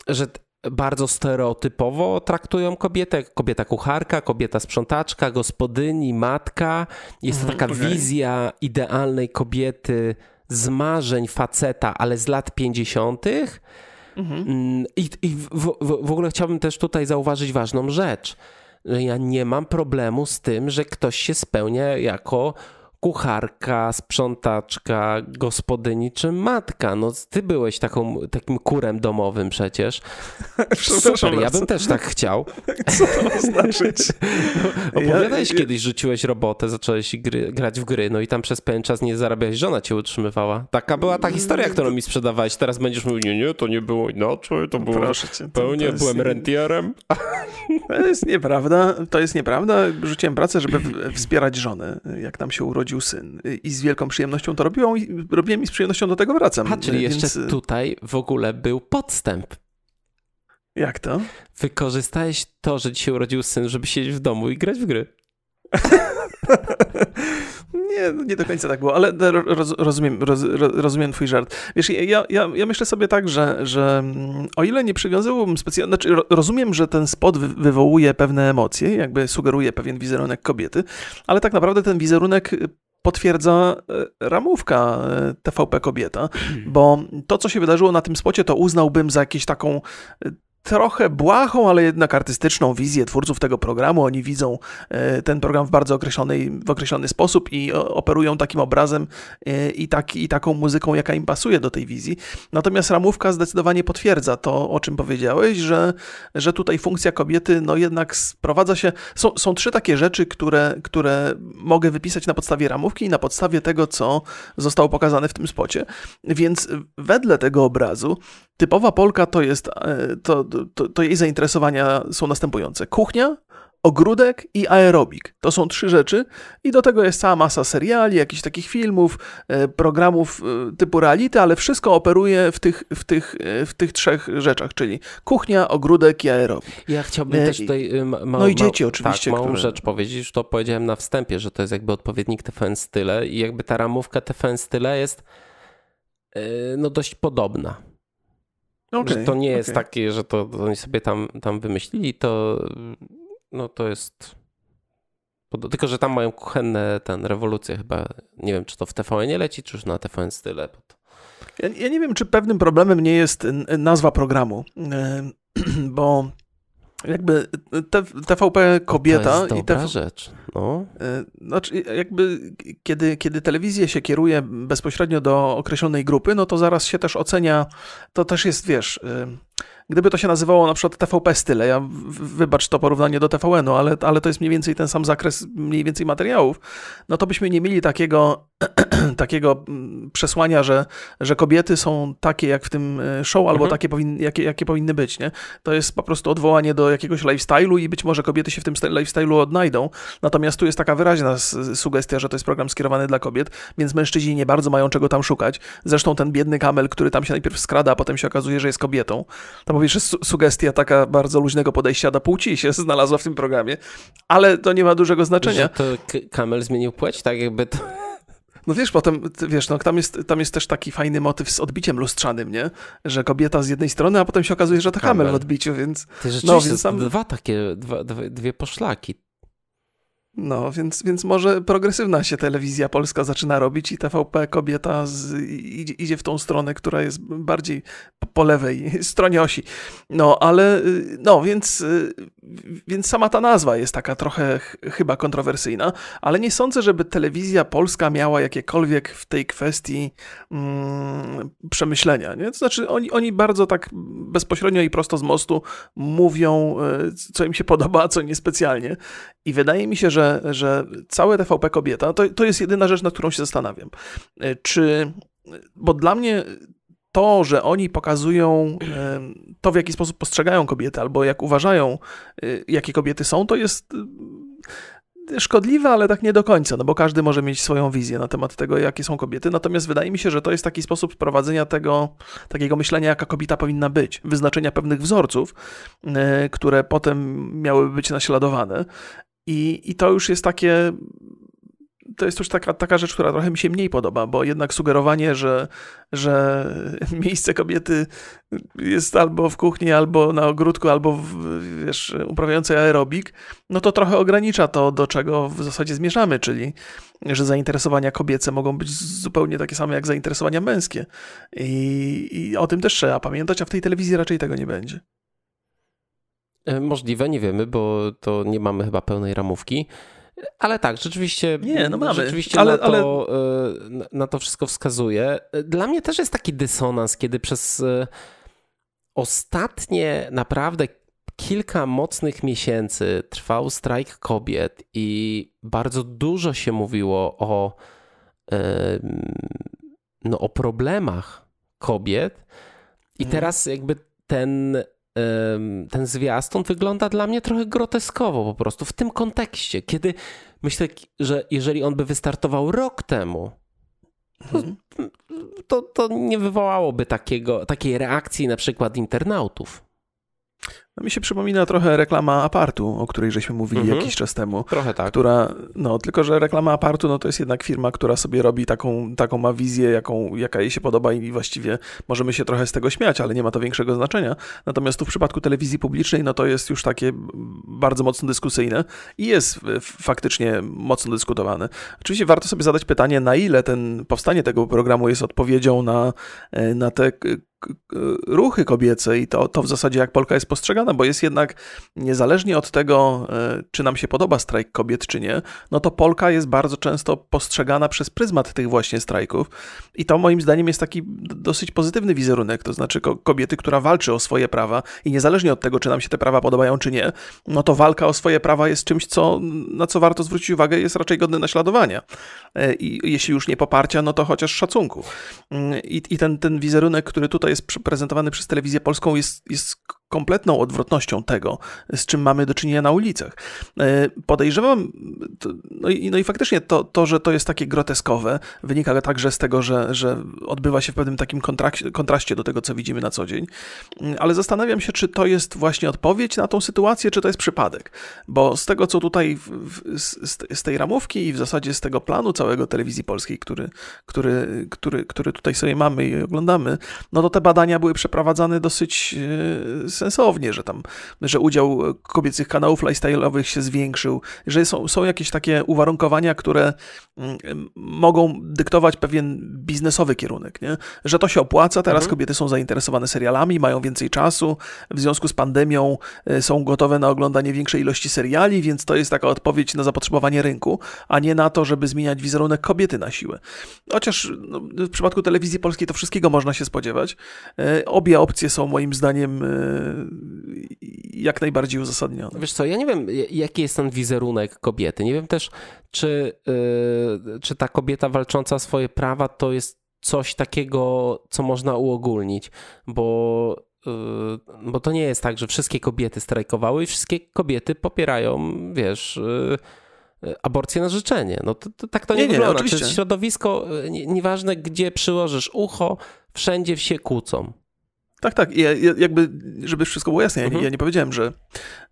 że bardzo stereotypowo traktują kobietę. Kobieta kucharka, kobieta sprzątaczka, gospodyni, matka. Jest to mhm, taka okay. wizja idealnej kobiety z marzeń faceta, ale z lat 50. Mhm. Mm, I, i w, w, w ogóle chciałbym też tutaj zauważyć ważną rzecz. Że ja nie mam problemu z tym, że ktoś się spełnia jako kucharka, sprzątaczka, gospodyni czy matka. No ty byłeś taką, takim kurem domowym przecież. Super, ja bym też tak chciał. Co to znaczyć? No, opowiadałeś ja, kiedyś, rzuciłeś robotę, zacząłeś gry, grać w gry, no i tam przez pewien czas nie zarabiałeś, żona cię utrzymywała. Taka była ta historia, którą mi sprzedawałeś. Teraz będziesz mówił, nie, nie, to nie było inaczej, to było Proszę cię, pełnie, to byłem rentierem. To jest nieprawda, to jest nieprawda. Rzuciłem pracę, żeby wspierać żonę, jak tam się urodził syn. I z wielką przyjemnością to robiłem i robiłem i z przyjemnością do tego wracam. A, czyli Więc... jeszcze tutaj w ogóle był podstęp. Jak to? Wykorzystałeś to, że ci się urodził syn, żeby siedzieć w domu i grać w gry. nie, nie do końca tak było, ale roz, rozumiem, roz, rozumiem twój żart. Wiesz, ja, ja, ja myślę sobie tak, że, że mm, o ile nie przywiązywałbym specjalnie, znaczy rozumiem, że ten spot wywołuje pewne emocje, jakby sugeruje pewien wizerunek kobiety, ale tak naprawdę ten wizerunek potwierdza e, ramówka e, TVP Kobieta, bo to, co się wydarzyło na tym spocie, to uznałbym za jakieś taką e, trochę błahą, ale jednak artystyczną wizję twórców tego programu. Oni widzą e, ten program w bardzo określony, w określony sposób i operują takim obrazem e, i, tak, i taką muzyką, jaka im pasuje do tej wizji. Natomiast ramówka zdecydowanie potwierdza to, o czym powiedziałeś, że, że tutaj funkcja kobiety no jednak sprowadza się... Są, są trzy takie rzeczy, które, które mogę wypisać na podstawie ramówki i na podstawie tego, co zostało pokazane w tym spocie. Więc wedle tego obrazu typowa Polka to jest... E, to, to, to jej zainteresowania są następujące. Kuchnia, ogródek i aerobik. To są trzy rzeczy i do tego jest cała masa seriali, jakichś takich filmów, e, programów e, typu reality, ale wszystko operuje w tych, w tych, w tych trzech rzeczach, czyli kuchnia, ogródek i aerobik. Ja chciałbym też tutaj... Ma, no i dzieci oczywiście. Tak, małą które... rzecz powiedzieć, już to powiedziałem na wstępie, że to jest jakby odpowiednik TVN Style i jakby ta ramówka TVN Style jest no dość podobna Okay, że to nie jest okay. takie, że to, to oni sobie tam, tam wymyślili, to no to jest tylko, że tam mają kuchenne ten rewolucję chyba. Nie wiem, czy to w TVN nie leci, czy już na TVN style. Ja, ja nie wiem, czy pewnym problemem nie jest nazwa programu, bo jakby TVP kobieta to jest dobra i TV... rzecz. No. Znaczy, jakby kiedy, kiedy telewizję się kieruje bezpośrednio do określonej grupy, no to zaraz się też ocenia, to też jest, wiesz, Gdyby to się nazywało na przykład TVP Style, ja wybacz to porównanie do TVN-u, ale, ale to jest mniej więcej ten sam zakres mniej więcej materiałów, no to byśmy nie mieli takiego, takiego mm, przesłania, że, że kobiety są takie jak w tym e, show, albo mhm. takie powin, jakie, jakie powinny być, nie? To jest po prostu odwołanie do jakiegoś lifestyle'u i być może kobiety się w tym lifestyle'u odnajdą, natomiast tu jest taka wyraźna sugestia, że to jest program skierowany dla kobiet, więc mężczyźni nie bardzo mają czego tam szukać. Zresztą ten biedny kamel, który tam się najpierw skrada, a potem się okazuje, że jest kobietą, to mówisz, że su sugestia taka bardzo luźnego podejścia do płci się znalazła w tym programie, ale to nie ma dużego znaczenia. Że to Kamel zmienił płeć, tak jakby to... No wiesz, potem, wiesz, no, tam, jest, tam jest też taki fajny motyw z odbiciem lustrzanym, nie? Że kobieta z jednej strony, a potem się okazuje, że to Kamel w odbiciu, więc... Ty no, więc tam... dwa takie, dwa, dwie poszlaki. No, więc, więc może progresywna się telewizja polska zaczyna robić i TVP kobieta z, idzie, idzie w tą stronę, która jest bardziej po lewej stronie osi. No, ale no, więc, więc sama ta nazwa jest taka trochę chyba kontrowersyjna, ale nie sądzę, żeby telewizja polska miała jakiekolwiek w tej kwestii mm, przemyślenia. Nie? To znaczy, oni, oni bardzo tak bezpośrednio i prosto z mostu mówią, e, co im się podoba, a co niespecjalnie. I wydaje mi się, że, że całe TVP Kobieta to, to jest jedyna rzecz, nad którą się zastanawiam. E, czy, bo dla mnie to, że oni pokazują e, to, w jaki sposób postrzegają kobiety, albo jak uważają, e, jakie kobiety są, to jest szkodliwe, ale tak nie do końca, no bo każdy może mieć swoją wizję na temat tego, jakie są kobiety. Natomiast wydaje mi się, że to jest taki sposób prowadzenia tego, takiego myślenia, jaka kobieta powinna być, wyznaczenia pewnych wzorców, które potem miałyby być naśladowane. I, i to już jest takie to jest już taka, taka rzecz, która trochę mi się mniej podoba, bo jednak sugerowanie, że, że miejsce kobiety jest albo w kuchni, albo na ogródku, albo w, wiesz, uprawiającej aerobik, no to trochę ogranicza to, do czego w zasadzie zmierzamy, czyli że zainteresowania kobiece mogą być zupełnie takie same jak zainteresowania męskie. I, i o tym też trzeba pamiętać, a w tej telewizji raczej tego nie będzie. E, możliwe, nie wiemy, bo to nie mamy chyba pełnej ramówki. Ale tak, rzeczywiście, nie, no mamy. rzeczywiście ale, na, to, ale... na to wszystko wskazuje. Dla mnie też jest taki dysonans, kiedy przez e, ostatnie naprawdę kilka mocnych miesięcy trwał strajk kobiet i bardzo dużo się mówiło o, no, o problemach kobiet. I mhm. teraz jakby ten ten zwiastun wygląda dla mnie trochę groteskowo po prostu w tym kontekście, kiedy myślę, że jeżeli on by wystartował rok temu, to, mhm. to, to nie wywołałoby takiego, takiej reakcji na przykład internautów. No mi się przypomina trochę reklama apartu, o której żeśmy mówili mhm. jakiś czas temu. Trochę tak. Która, no, tylko że reklama apartu no, to jest jednak firma, która sobie robi taką, taką ma wizję, jaką, jaka jej się podoba i właściwie możemy się trochę z tego śmiać, ale nie ma to większego znaczenia. Natomiast tu w przypadku telewizji publicznej, no to jest już takie bardzo mocno dyskusyjne i jest faktycznie mocno dyskutowane. Oczywiście warto sobie zadać pytanie, na ile ten powstanie tego programu jest odpowiedzią na, e, na te ruchy kobiece i to, to w zasadzie jak Polka jest postrzegana, bo jest jednak niezależnie od tego, e, czy nam się podoba strajk kobiet, czy nie, no to Polka jest bardzo często postrzegana przez pryzmat tych właśnie strajków i to moim zdaniem jest taki dosyć pozytywny wizerunek, to znaczy kobiety, która walczy o swoje prawa i niezależnie od tego, czy nam się te prawa podobają, czy nie, no to walka o swoje prawa jest czymś, co, na co warto zwrócić uwagę, jest raczej godne naśladowania. E, I jeśli już nie poparcia, no to chociaż szacunku. Mm, I, i ten, ten wizerunek, który tutaj jest prezentowany przez telewizję polską jest, jest kompletną odwrotnością tego, z czym mamy do czynienia na ulicach. E, podejrzewam, no i, no i faktycznie to, to, że to jest takie groteskowe, wynika także z tego, że, że odbywa się w pewnym takim kontraście do tego, co widzimy na co dzień. Ale zastanawiam się, czy to jest właśnie odpowiedź na tą sytuację, czy to jest przypadek. Bo z tego, co tutaj w, w, z, z, tej ramówki i w zasadzie z tego planu całego telewizji polskiej, który, który, który, który tutaj sobie mamy i oglądamy, no to te badania były przeprowadzane dosyć e, sensownie, że tam, że udział kobiecych kanałów lifestyle'owych się zwiększył, że są, są jakieś takie uwarunkowania, które mm, mogą dyktować pewien biznesowy kierunek, nie? że to się opłaca, teraz mhm. kobiety są zainteresowane serialami, mają więcej czasu, w związku z pandemią e, są gotowe na oglądanie większej ilości seriali, więc to jest taka odpowiedź na zapotrzebowanie rynku, a nie na to, żeby zmieniać wizerunek kobiety na siłę. Chociaż no, w przypadku telewizji polskiej to wszystkiego można się spodziewać. E, obie opcje są moim zdaniem e, jak najbardziej uzasadnione. Wiesz co, ja nie wiem, jaki jest ten wizerunek kobiety. Nie wiem też, czy, yy, czy ta kobieta walcząca o swoje prawa to jest coś takiego, co można uogólnić, bo yy, bo to nie jest tak, że wszystkie kobiety strajkowały i wszystkie kobiety popierają, wiesz, aborcję na życzenie. No to, to tak to nie, nie wygląda. Nie, oczywiście. środowisko, nie, nieważne gdzie przyłożysz ucho, wszędzie się kłócą. Tak, tak. Ja, jakby, żeby wszystko było jasne, ja, mhm. ja nie powiedziałem, że,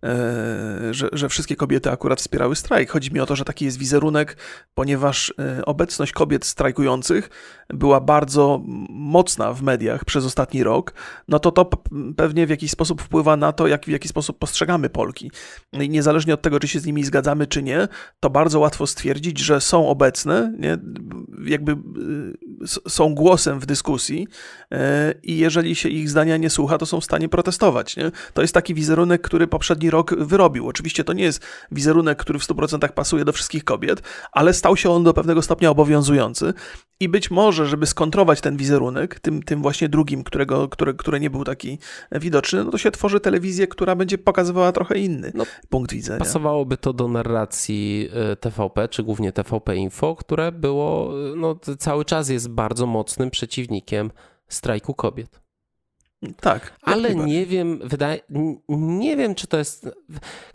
e, że, że, wszystkie kobiety akurat wspierały strajk. Chodzi mi o to, że taki jest wizerunek, ponieważ e, obecność kobiet strajkujących była bardzo mocna w mediach przez ostatni rok, no to to pewnie w jakiś sposób wpływa na to, jak, w jaki sposób postrzegamy Polki. I niezależnie od tego, czy się z nimi zgadzamy, czy nie, to bardzo łatwo stwierdzić, że są obecne, nie? jakby e, są głosem w dyskusji e, i jeżeli się ich zdania nie słucha, to są w stanie protestować. Nie? To jest taki wizerunek, który poprzedni rok wyrobił. Oczywiście to nie jest wizerunek, który w 100% pasuje do wszystkich kobiet, ale stał się on do pewnego stopnia obowiązujący i być może, żeby skontrować ten wizerunek, tym, tym właśnie drugim, którego, który, który nie był taki widoczny, no to się tworzy telewizję, która będzie pokazywała trochę inny no, punkt widzenia. Pasowałoby to do narracji e, TVP, czy głównie TVP Info, które było, e, no cały czas jest bardzo mocnym przeciwnikiem strajku kobiet. Tak. Ale nie wiem, wydaje, nie wiem, czy to jest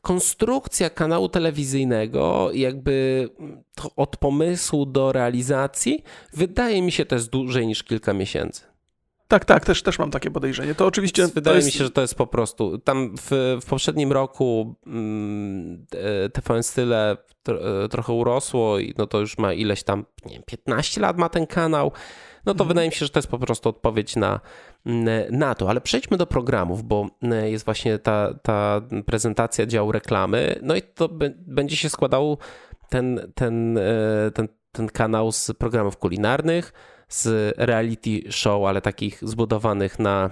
konstrukcja kanału telewizyjnego, jakby od pomysłu do realizacji. Wydaje mi się, to jest dłużej niż kilka miesięcy. Tak, tak, też, też mam takie podejrzenie. To oczywiście. Wydaje jest... mi się, że to jest po prostu. Tam w, w poprzednim roku mm, TVN Style e, trochę urosło i no to już ma ileś tam, nie wiem, 15 lat ma ten kanał no to mhm. wydaje mi się, że to jest po prostu odpowiedź na, na to. Ale przejdźmy do programów, bo jest właśnie ta, ta prezentacja działu reklamy, no i to będzie się składał ten, ten, e, ten, ten kanał z programów kulinarnych, z reality show, ale takich zbudowanych na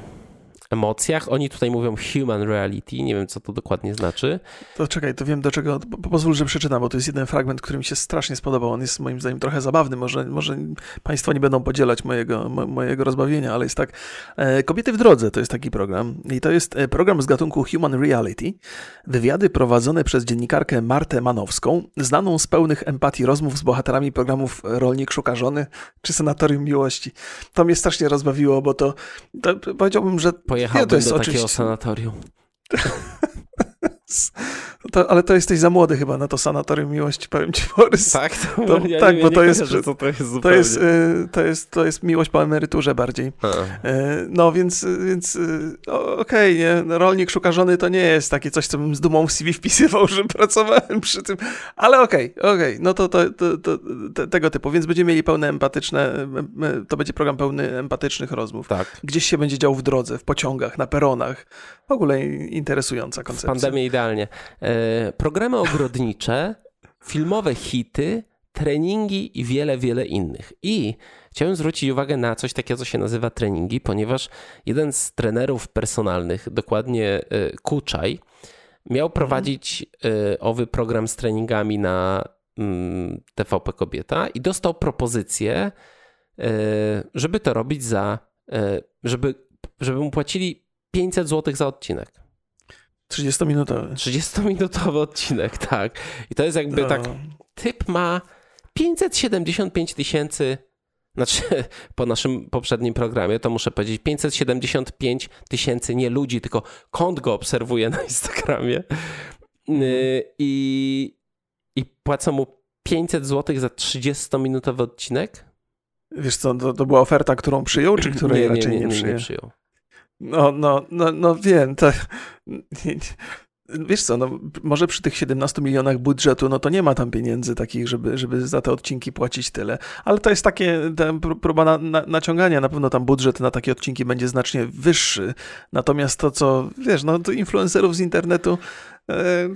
emocjach. Oni tutaj mówią human reality, nie wiem co to dokładnie znaczy. To czekaj, to wiem do czego, pozwól, że przeczytam, bo to jest jeden fragment, który mi się strasznie spodobał. On jest moim zdaniem trochę zabawny, może, może Państwo nie będą podzielać mojego, mojego rozbawienia, ale jest tak. E, Kobiety w drodze to jest taki program i to jest e, program z gatunku human reality. Wywiady prowadzone przez dziennikarkę Martę Manowską, znaną z pełnych empatii rozmów z bohaterami programów Rolnik Szukarzony czy Senatorium Miłości. To mnie strasznie rozbawiło, bo to, to powiedziałbym, że Pojechałbym to jest do takiego sanatorium. To, ale to jesteś za młody chyba na to sanatorium miłości, powiem ci, Borys. Tak? To, to ja tak, nie, bo to, jest, to, to, jest to, jest, y, to, jest, to jest miłość po emeryturze bardziej. A. Y, no więc, więc y, okej, okay, nie? rolnik szuka żony to nie jest takie coś, co bym z dumą w CV wpisywał, że pracowałem przy tym, ale okej, okay, okej, okay. no to, to, to, to, tego typu, więc będziemy mieli pełne empatyczne, to będzie program pełny empatycznych rozmów. Tak. Gdzieś się będzie działo w drodze, w pociągach, na peronach. W ogóle interesująca koncepcja. W pandemii idealnie. E, programy ogrodnicze, filmowe hity, treningi i wiele, wiele innych. I chciałem zwrócić uwagę na coś takiego, co się nazywa treningi, ponieważ jeden z trenerów personalnych, dokładnie e, Kuczaj, miał prowadzić e, owy program z treningami na mm, TVP Kobieta i dostał propozycję, żeby to robić za, żeby, żeby mu płacili 500 zł za odcinek. 30-minutowy. 30-minutowy odcinek, tak. I to jest jakby no. tak. Typ ma 575 tysięcy znaczy po naszym poprzednim programie, to muszę powiedzieć 575 tysięcy, nie ludzi, tylko kont go obserwuje na Instagramie y, i, i płacą mu 500 zł za 30-minutowy odcinek. Wiesz co, to, to była oferta, którą przyjął, czy której nie, raczej nie, nie, nie, przyjął? nie przyjął. No, no, no, no wiem, to... Wiesz co, no, może przy tych 17 milionach budżetu, no to nie ma tam pieniędzy takich, żeby, żeby za te odcinki płacić tyle. Ale to jest takie próba na, na, naciągania. Na pewno tam budżet na takie odcinki będzie znacznie wyższy. Natomiast to, co wiesz, no to influencerów z internetu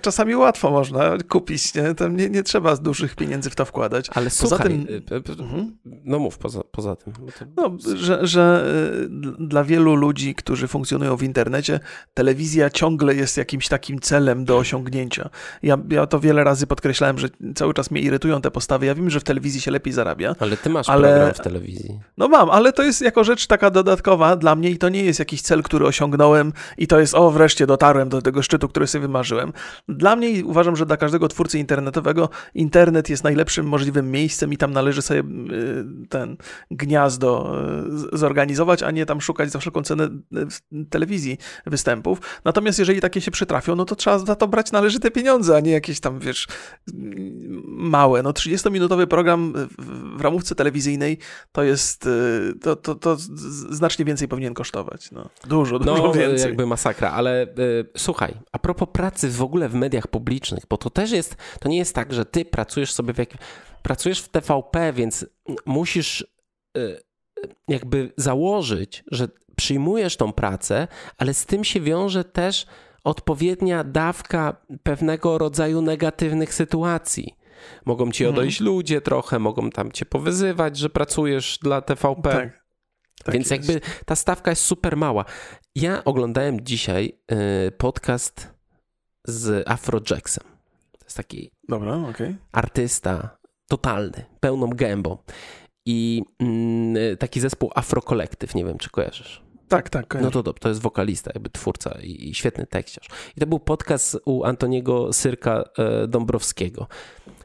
czasami łatwo można kupić, nie? Tam nie, nie trzeba dużych pieniędzy w to wkładać. Ale poza słuchaj, tym, y, mhm. no mów poza, poza tym. No, że, że y, dla wielu ludzi, którzy funkcjonują w internecie, telewizja ciągle jest jakimś takim celem do osiągnięcia. Ja, ja to wiele razy podkreślałem, że cały czas mnie irytują te postawy. Ja wiem, że w telewizji się lepiej zarabia. Ale ty masz ale... program w telewizji. No mam, ale to jest jako rzecz taka dodatkowa dla mnie i to nie jest jakiś cel, który osiągnąłem i to jest, o wreszcie dotarłem do tego szczytu, który sobie wymarzyłem. Dla mnie uważam, że dla każdego twórcy internetowego internet jest najlepszym możliwym miejscem i tam należy sobie y, ten gniazdo y, zorganizować, a nie tam szukać za wszelką cenę y, telewizji występów. Natomiast jeżeli takie się przytrafią, no to trzeba za to brać należyte pieniądze, a nie jakieś tam, wiesz, małe. No 30-minutowy program w ramówce telewizyjnej to jest, to, to, to znacznie więcej powinien kosztować. No, dużo, dużo no, więcej. jakby masakra, ale y, słuchaj, a propos pracy w ogóle w mediach publicznych, bo to też jest, to nie jest tak, że ty pracujesz sobie w jakim, pracujesz w TVP, więc musisz y, jakby założyć, że przyjmujesz tą pracę, ale z tym się wiąże też odpowiednia dawka pewnego rodzaju negatywnych sytuacji. Mogą ci mhm. odejść mhm. ludzie trochę, mogą tam cię powyzywać, że pracujesz dla TVP. Tak. Tak Więc jest. jakby ta stawka jest super mała. Ja oglądałem dzisiaj y, podcast z Afro Jacksem. To jest taki Dobra, okay. artysta totalny, pełną gębą. I mm, taki zespół Afro Collective, nie wiem czy kojarzysz. Tak, tak. Kojarzę. No to, to jest wokalista, jakby twórca i, i świetny tekściarz. I to był podcast u Antoniego Syrka e, Dąbrowskiego.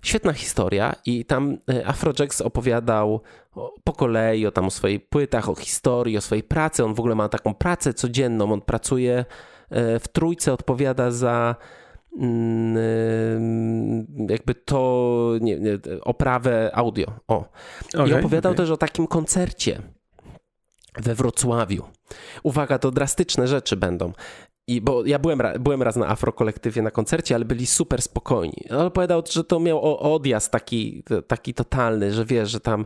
Świetna historia i tam e, Afrojax opowiadał o, po kolei o tam o swoich płytach, o historii, o swojej pracy. On w ogóle ma taką pracę codzienną. On pracuje w trójce, odpowiada za mm, jakby to nie, nie, oprawę audio. O. Okay, I opowiadał okay. też o takim koncercie we Wrocławiu. Uwaga, to drastyczne rzeczy będą. I bo ja byłem, byłem raz na Afrokolektywie na koncercie, ale byli super spokojni. On opowiadał, że to miał odjazd taki, taki totalny, że wiesz, że tam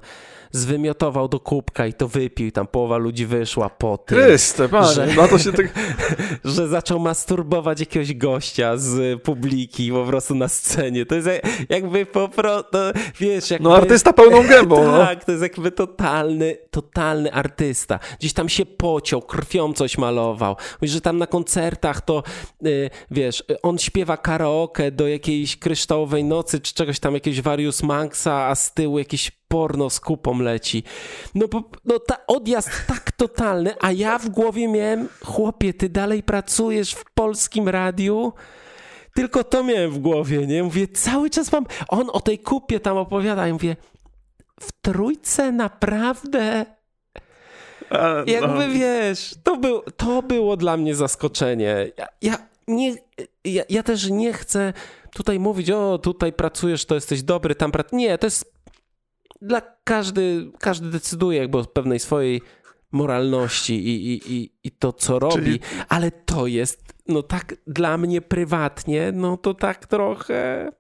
zwymiotował do kubka i to wypił i tam połowa ludzi wyszła po tym. Chryste, panie, że, no to się tak... że zaczął masturbować jakiegoś gościa z publiki po prostu na scenie. To jest jakby po prostu, wiesz... Jakby, no artysta pełną gębą. No. tak, no. to jest jakby totalny, totalny artysta. Gdzieś tam się pociął, krwią coś malował. Mówisz, że tam na koncertach to, yy, wiesz, on śpiewa karaoke do jakiejś kryształowej nocy, czy czegoś tam, jakiegoś Varius Manksa, a z tyłu jakiś porno z kupą leci. No, no ta odjazd tak totalny, a ja w głowie miałem, chłopie, ty dalej pracujesz w polskim radiu? Tylko to miałem w głowie, nie? Mówię, cały czas mam... On o tej kupie tam opowiada i mówię, w trójce naprawdę... Jakby no. wiesz, to, był, to było dla mnie zaskoczenie. Ja, ja nie, ja, ja, też nie chcę tutaj mówić, o tutaj pracujesz, to jesteś dobry, tam pracujesz. Nie, to jest dla każdy, każdy decyduje jakby o pewnej swojej moralności i, i, i, i to, co robi, Czyli... ale to jest, no tak dla mnie prywatnie, no to tak trochę...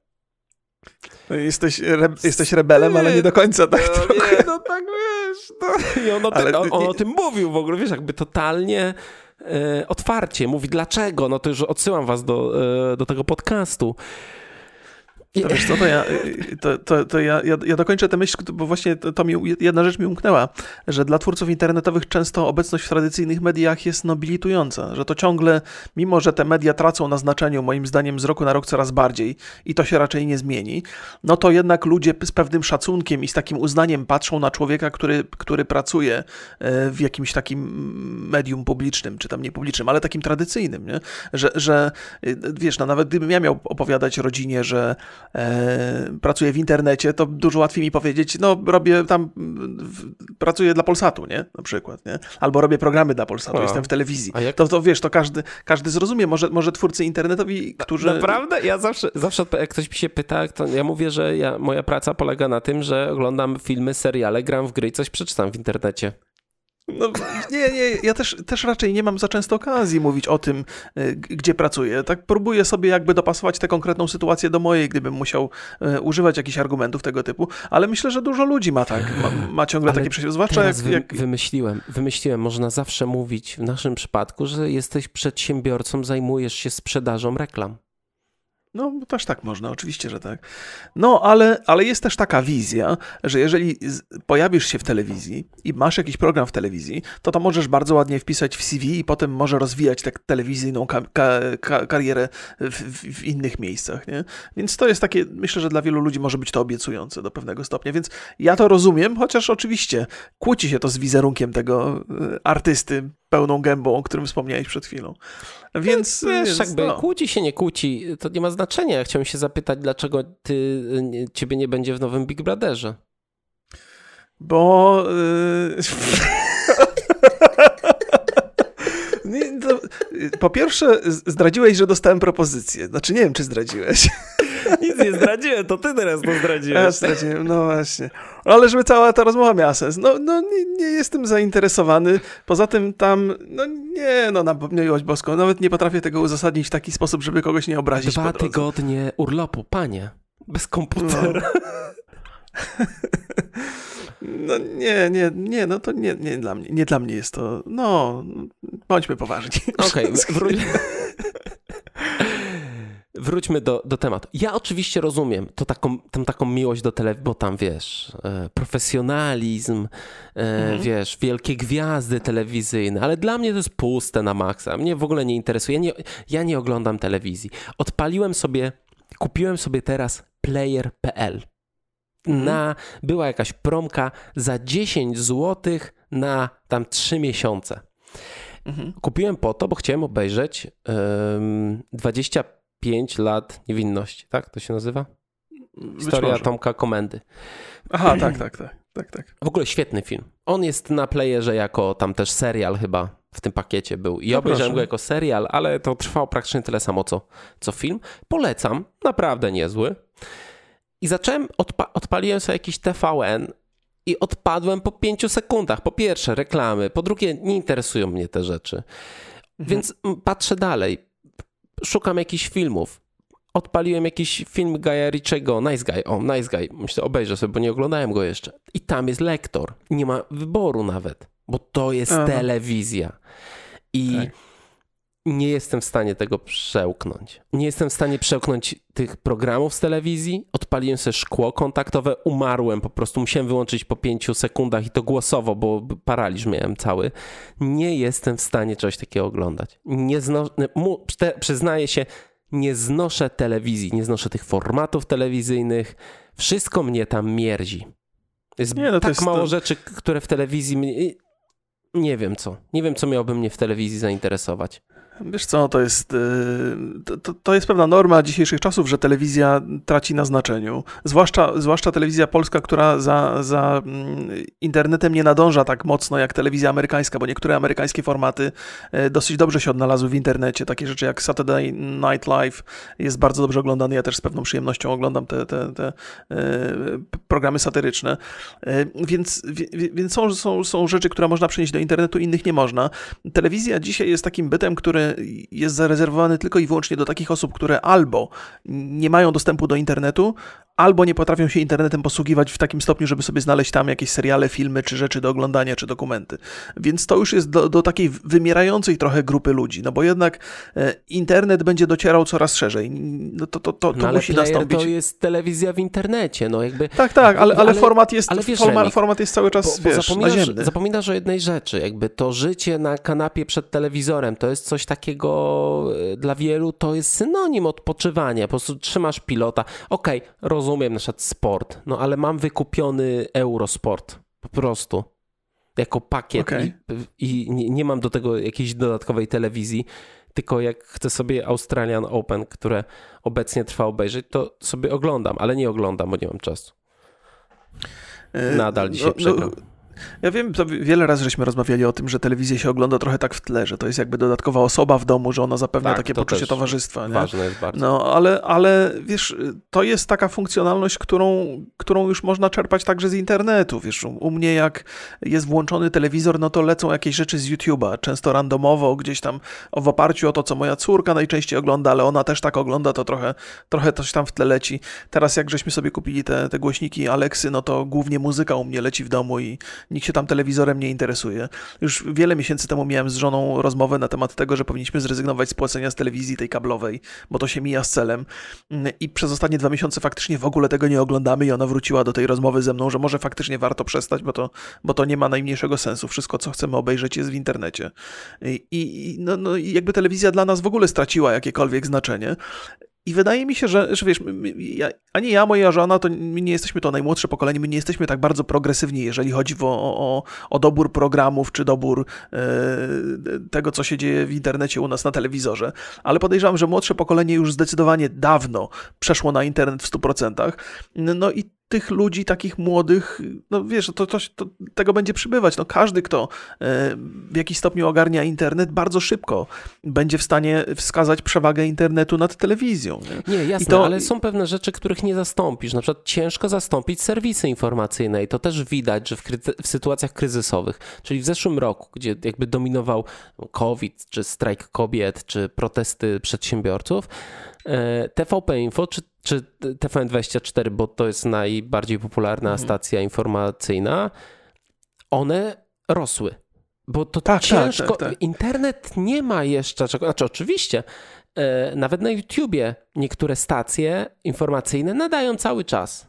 Jesteś, re, jesteś rebelem, ale nie do końca tak no, trochę. Nie, no tak wiesz. No. I on, o, ale... on, on o tym mówił w ogóle, wiesz, jakby totalnie e, otwarcie. Mówi dlaczego, no to już odsyłam was do, e, do tego podcastu. To wiesz co, to ja, to, to, to ja, ja, ja dokończę tę myśl, bo właśnie to, to, mi, jedna rzecz mi umknęła, że dla twórców internetowych często obecność w tradycyjnych mediach jest nobilitująca, że to ciągle, mimo że te media tracą na znaczeniu, moim zdaniem z roku na rok coraz bardziej i to się raczej nie zmieni, no to jednak ludzie z pewnym szacunkiem i z takim uznaniem patrzą na człowieka, który, który pracuje e, w jakimś takim medium publicznym, czy tam nie publicznym, ale takim tradycyjnym, nie? Że, że e, wiesz, no nawet gdybym ja miał opowiadać rodzinie, że e, pracuję w internecie, to dużo łatwiej mi powiedzieć, no robię tam, w, pracuję dla Polsatu, nie? Na przykład, nie? Albo robię programy dla Polsatu, jestem w telewizji. A jak... to, to wiesz, to każdy, każdy zrozumie, może, może twórcy internetowi, którzy... Naprawdę? Ja zawsze, zawsze jak ktoś mi się pyta, to ja mówię, że ja, moja praca polega na tym, że oglądam filmy, seriale, gram w gry i coś przeczytam w internecie. No, nie, nie, ja też, też raczej nie mam za często okazji mówić o tym, y, gdzie pracuję. Tak próbuję sobie jakby dopasować tę konkretną sytuację do mojej, gdybym musiał y, używać jakichś argumentów tego typu, ale myślę, że dużo ludzi ma tak, ma, ma ciągle ale takie przejście, zwłaszcza jak, wy, jak... Wymyśliłem, wymyśliłem, można zawsze mówić w naszym przypadku, że jesteś przedsiębiorcą, zajmujesz się sprzedażą reklam. No, też tak można, oczywiście, że tak. No, ale, ale jest też taka wizja, że jeżeli pojawisz się w telewizji i masz jakiś program w telewizji, to to możesz bardzo ładnie wpisać w CV i potem może rozwijać tę telewizyjną ka ka karierę w, w, innych miejscach, nie? Więc to jest takie, myślę, że dla wielu ludzi może być to obiecujące do pewnego stopnia, więc ja to rozumiem, chociaż oczywiście kłóci się to z wizerunkiem tego e, artysty pełną gębą, o którym wspomniałeś przed chwilą. Więc, no, wiesz, więc, jakby no. kłóci się, nie kłóci, to nie ma znaczenia. Chciałem się zapytać, dlaczego ty, ciebie nie będzie w nowym Big Brotherze? Bo... Yy... po pierwsze, zdradziłeś, że dostałem propozycję. Znaczy, nie wiem, czy zdradziłeś. Nic nie zdradziłem, to ty teraz to zdradziłeś. Ja zdradziłem, no właśnie. Ale żeby cała ta rozmowa miała sens. No, no nie, nie, jestem zainteresowany. Poza tym tam, no nie, no na miłość boską, nawet nie potrafię tego uzasadnić w taki sposób, żeby kogoś nie obrazić Dwa tygodnie urlopu, panie. Bez komputera. No. No nie, nie, nie, no to nie, nie dla mnie, nie dla mnie jest to, no, bądźmy poważni. Okej, okay, wróć... wróćmy do, do tematu. Ja oczywiście rozumiem to taką, tam taką miłość do telewizji, bo tam wiesz, e, profesjonalizm, e, mhm. wiesz, wielkie gwiazdy telewizyjne, ale dla mnie to jest puste na maksa. Mnie w ogóle nie interesuje. Ja nie, ja nie oglądam telewizji. Odpaliłem sobie, kupiłem sobie teraz player.pl. Mhm. Na, była jakaś promka za 10 zł na tam 3 miesiące. Mhm. Kupiłem po to, bo chciałem obejrzeć um, 25 lat niewinności, tak to się nazywa? Historia Tomka Komendy. Aha, tak, tak, tak, tak, tak. W ogóle świetny film. On jest na playerze jako tam też serial chyba w tym pakiecie był. I ja no obejrzałem go jako serial, ale to trwało praktycznie tyle samo co, co film. Polecam, naprawdę niezły. I zacząłem, odpa odpaliłem sobie jakiś TVN i odpadłem po pięciu sekundach. Po pierwsze, reklamy, po drugie, nie interesują mnie te rzeczy. Mhm. Więc patrzę dalej, szukam jakichś filmów. Odpaliłem jakiś film Richiego, Nice Guy, o, Nice Guy, myślę, obejrzę sobie, bo nie oglądałem go jeszcze. I tam jest lektor, nie ma wyboru nawet, bo to jest Aha. telewizja. I tak nie jestem w stanie tego przełknąć. Nie jestem w stanie przełknąć tych programów z telewizji. Odpaliłem sobie szkło kontaktowe, umarłem, po prostu musiałem wyłączyć po pięciu sekundach i to głosowo, bo paraliż miałem cały. Nie jestem w stanie czegoś takiego oglądać. Nie zno... Przyznaję się, nie znoszę telewizji, nie znoszę tych formatów telewizyjnych. Wszystko mnie tam mierdzi. Jest nie, no tak jest mało to... rzeczy, które w telewizji mnie... Nie wiem co. Nie wiem, co miałoby mnie w telewizji zainteresować. Wiesz co, to jest, y, to, to jest pewna norma dzisiejszych czasów, że telewizja traci na znaczeniu. Zwłaszcza, zwłaszcza telewizja polska, która za, za mm, internetem nie nadąża tak mocno jak telewizja amerykańska, bo niektóre amerykańskie formaty y, dosyć dobrze się odnalazły w internecie. Takie rzeczy jak Saturday Night Live jest bardzo dobrze oglądany. Ja też z pewną przyjemnością oglądam te, te, te y, programy satyryczne. Więc, więc są, są, są rzeczy, które można przenieść do internetu, innych nie można. Telewizja dzisiaj jest takim bytem, który jest zarezerwowany tylko i wyłącznie do takich osób, które albo nie mają dostępu do internetu, albo nie potrafią się internetem posługiwać w takim stopniu, żeby sobie znaleźć tam jakieś seriale, filmy, czy rzeczy do oglądania, czy dokumenty. Więc to już jest do, do takiej wymierającej trochę grupy ludzi, no bo jednak e, internet będzie docierał coraz szerzej. No to, to, to, to no, musi nastąpić. to jest telewizja w internecie, no jakby... Tak, tak, ale, ale, ale format jest, ale wiesz, format, format jest cały czas, bo, bo wiesz, zapominasz, naziemny. Zapominasz o jednej rzeczy, jakby to życie na kanapie przed telewizorem, to jest coś takiego e, dla wielu, to jest synonim odpoczywania, po prostu trzymasz pilota, okej, okay, rozumiem, rozumiem na przykład sport, no ale mam wykupiony Eurosport po prostu jako pakiet okay. i, i nie, nie, mam do tego jakiejś dodatkowej telewizji. tylko jak chcę sobie Australian Open, które obecnie trwa obejrzeć, to sobie oglądam, ale nie oglądam, bo nie mam czasu. E, Nadal dzisiaj no, przegram. No ja wiem, to wiele razy żeśmy rozmawiali o tym, że telewizję się ogląda trochę tak w tle, że to jest jakby dodatkowa osoba w domu, że ona zapewnia tak, takie to poczucie towarzystwa. Nie? Ważne jest bardzo. No, ale, ale wiesz, to jest taka funkcjonalność, którą, którą już można czerpać także z internetu. Wiesz, u mnie jak jest włączony telewizor, no to lecą jakieś rzeczy z YouTube'a, często randomowo, gdzieś tam w oparciu o to, co moja córka najczęściej ogląda, ale ona też tak ogląda, to trochę, trochę coś tam w tle leci. Teraz jak żeśmy sobie kupili te, te głośniki Alexy, no to głównie muzyka u mnie leci w domu i nikt się tam telewizorem nie interesuje. Już wiele miesięcy temu miałem z żoną rozmowę na temat tego, że powinniśmy zrezygnować z płacenia z telewizji tej kablowej, bo to się mija z celem. I przez ostatnie dwa miesiące faktycznie w ogóle tego nie oglądamy i ona wróciła do tej rozmowy ze mną, że może faktycznie warto przestać, bo to, bo to nie ma najmniejszego sensu. Wszystko, co chcemy obejrzeć jest w internecie. I, i no, no, jakby telewizja dla nas w ogóle straciła jakiekolwiek znaczenie. I wydaje mi się, że, że wiesz, ja, ani ja, moja żona, to my nie jesteśmy to najmłodsze pokolenie, my nie jesteśmy tak bardzo progresywni, jeżeli chodzi o, o, o dobór programów, czy dobór e, tego, co się dzieje w internecie u nas na telewizorze. Ale podejrzewam, że młodsze pokolenie już zdecydowanie dawno przeszło na internet w 100%. No i tych ludzi takich młodych, no wiesz, to, to, to, tego będzie przybywać. No każdy, kto e, w jakiś stopniu ogarnia internet, bardzo szybko będzie w stanie wskazać przewagę internetu nad telewizją. Nie, nie jasne, to... ale są pewne rzeczy, których nie zastąpisz. Na przykład ciężko zastąpić serwisy informacyjne i to też widać, że w, w sytuacjach kryzysowych, czyli w zeszłym roku, gdzie jakby dominował COVID, czy strajk kobiet, czy protesty przedsiębiorców, e, TVP Info, czy czy TVN24, bo to jest najbardziej popularna mhm. stacja informacyjna, one rosły. Bo to tak, tak ciężko. Tak, tak, Internet nie ma jeszcze czego. Znaczy, oczywiście, e, nawet na YouTubie niektóre stacje informacyjne nadają cały czas.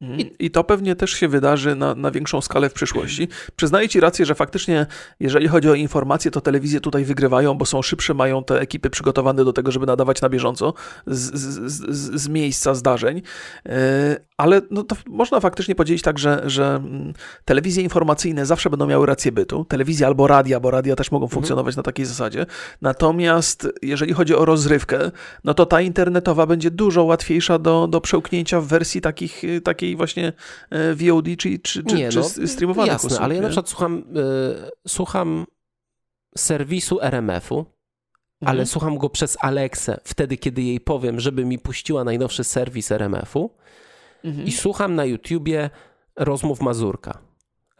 I, I, to pewnie też się wydarzy na, na większą skalę w przyszłości. Przyznaję Ci rację, że faktycznie, jeżeli chodzi o informacje, to telewizje tutaj wygrywają, bo są szybsze, mają te ekipy przygotowane do tego, żeby nadawać na bieżąco z, z, z, z miejsca zdarzeń. E, ale no to można faktycznie powiedzieć tak, że, że mm, telewizje informacyjne zawsze będą miały rację bytu. Telewizja albo radia, bo radia też mogą mhm. funkcjonować mhm. na takiej zasadzie. Natomiast jeżeli chodzi o rozrywkę, no to ta internetowa będzie dużo łatwiejsza do, do przełknięcia w wersji takich, takiej takiej właśnie e, VOD czy, czy, czy, nie, czy no, streamowanych jasne, usług, ale ja na przykład słucham, y, słucham serwisu RMF-u, mhm. ale słucham go przez Alexę wtedy, kiedy jej powiem, żeby mi puściła najnowszy serwis RMF-u mhm. i słucham na YouTubie rozmów Mazurka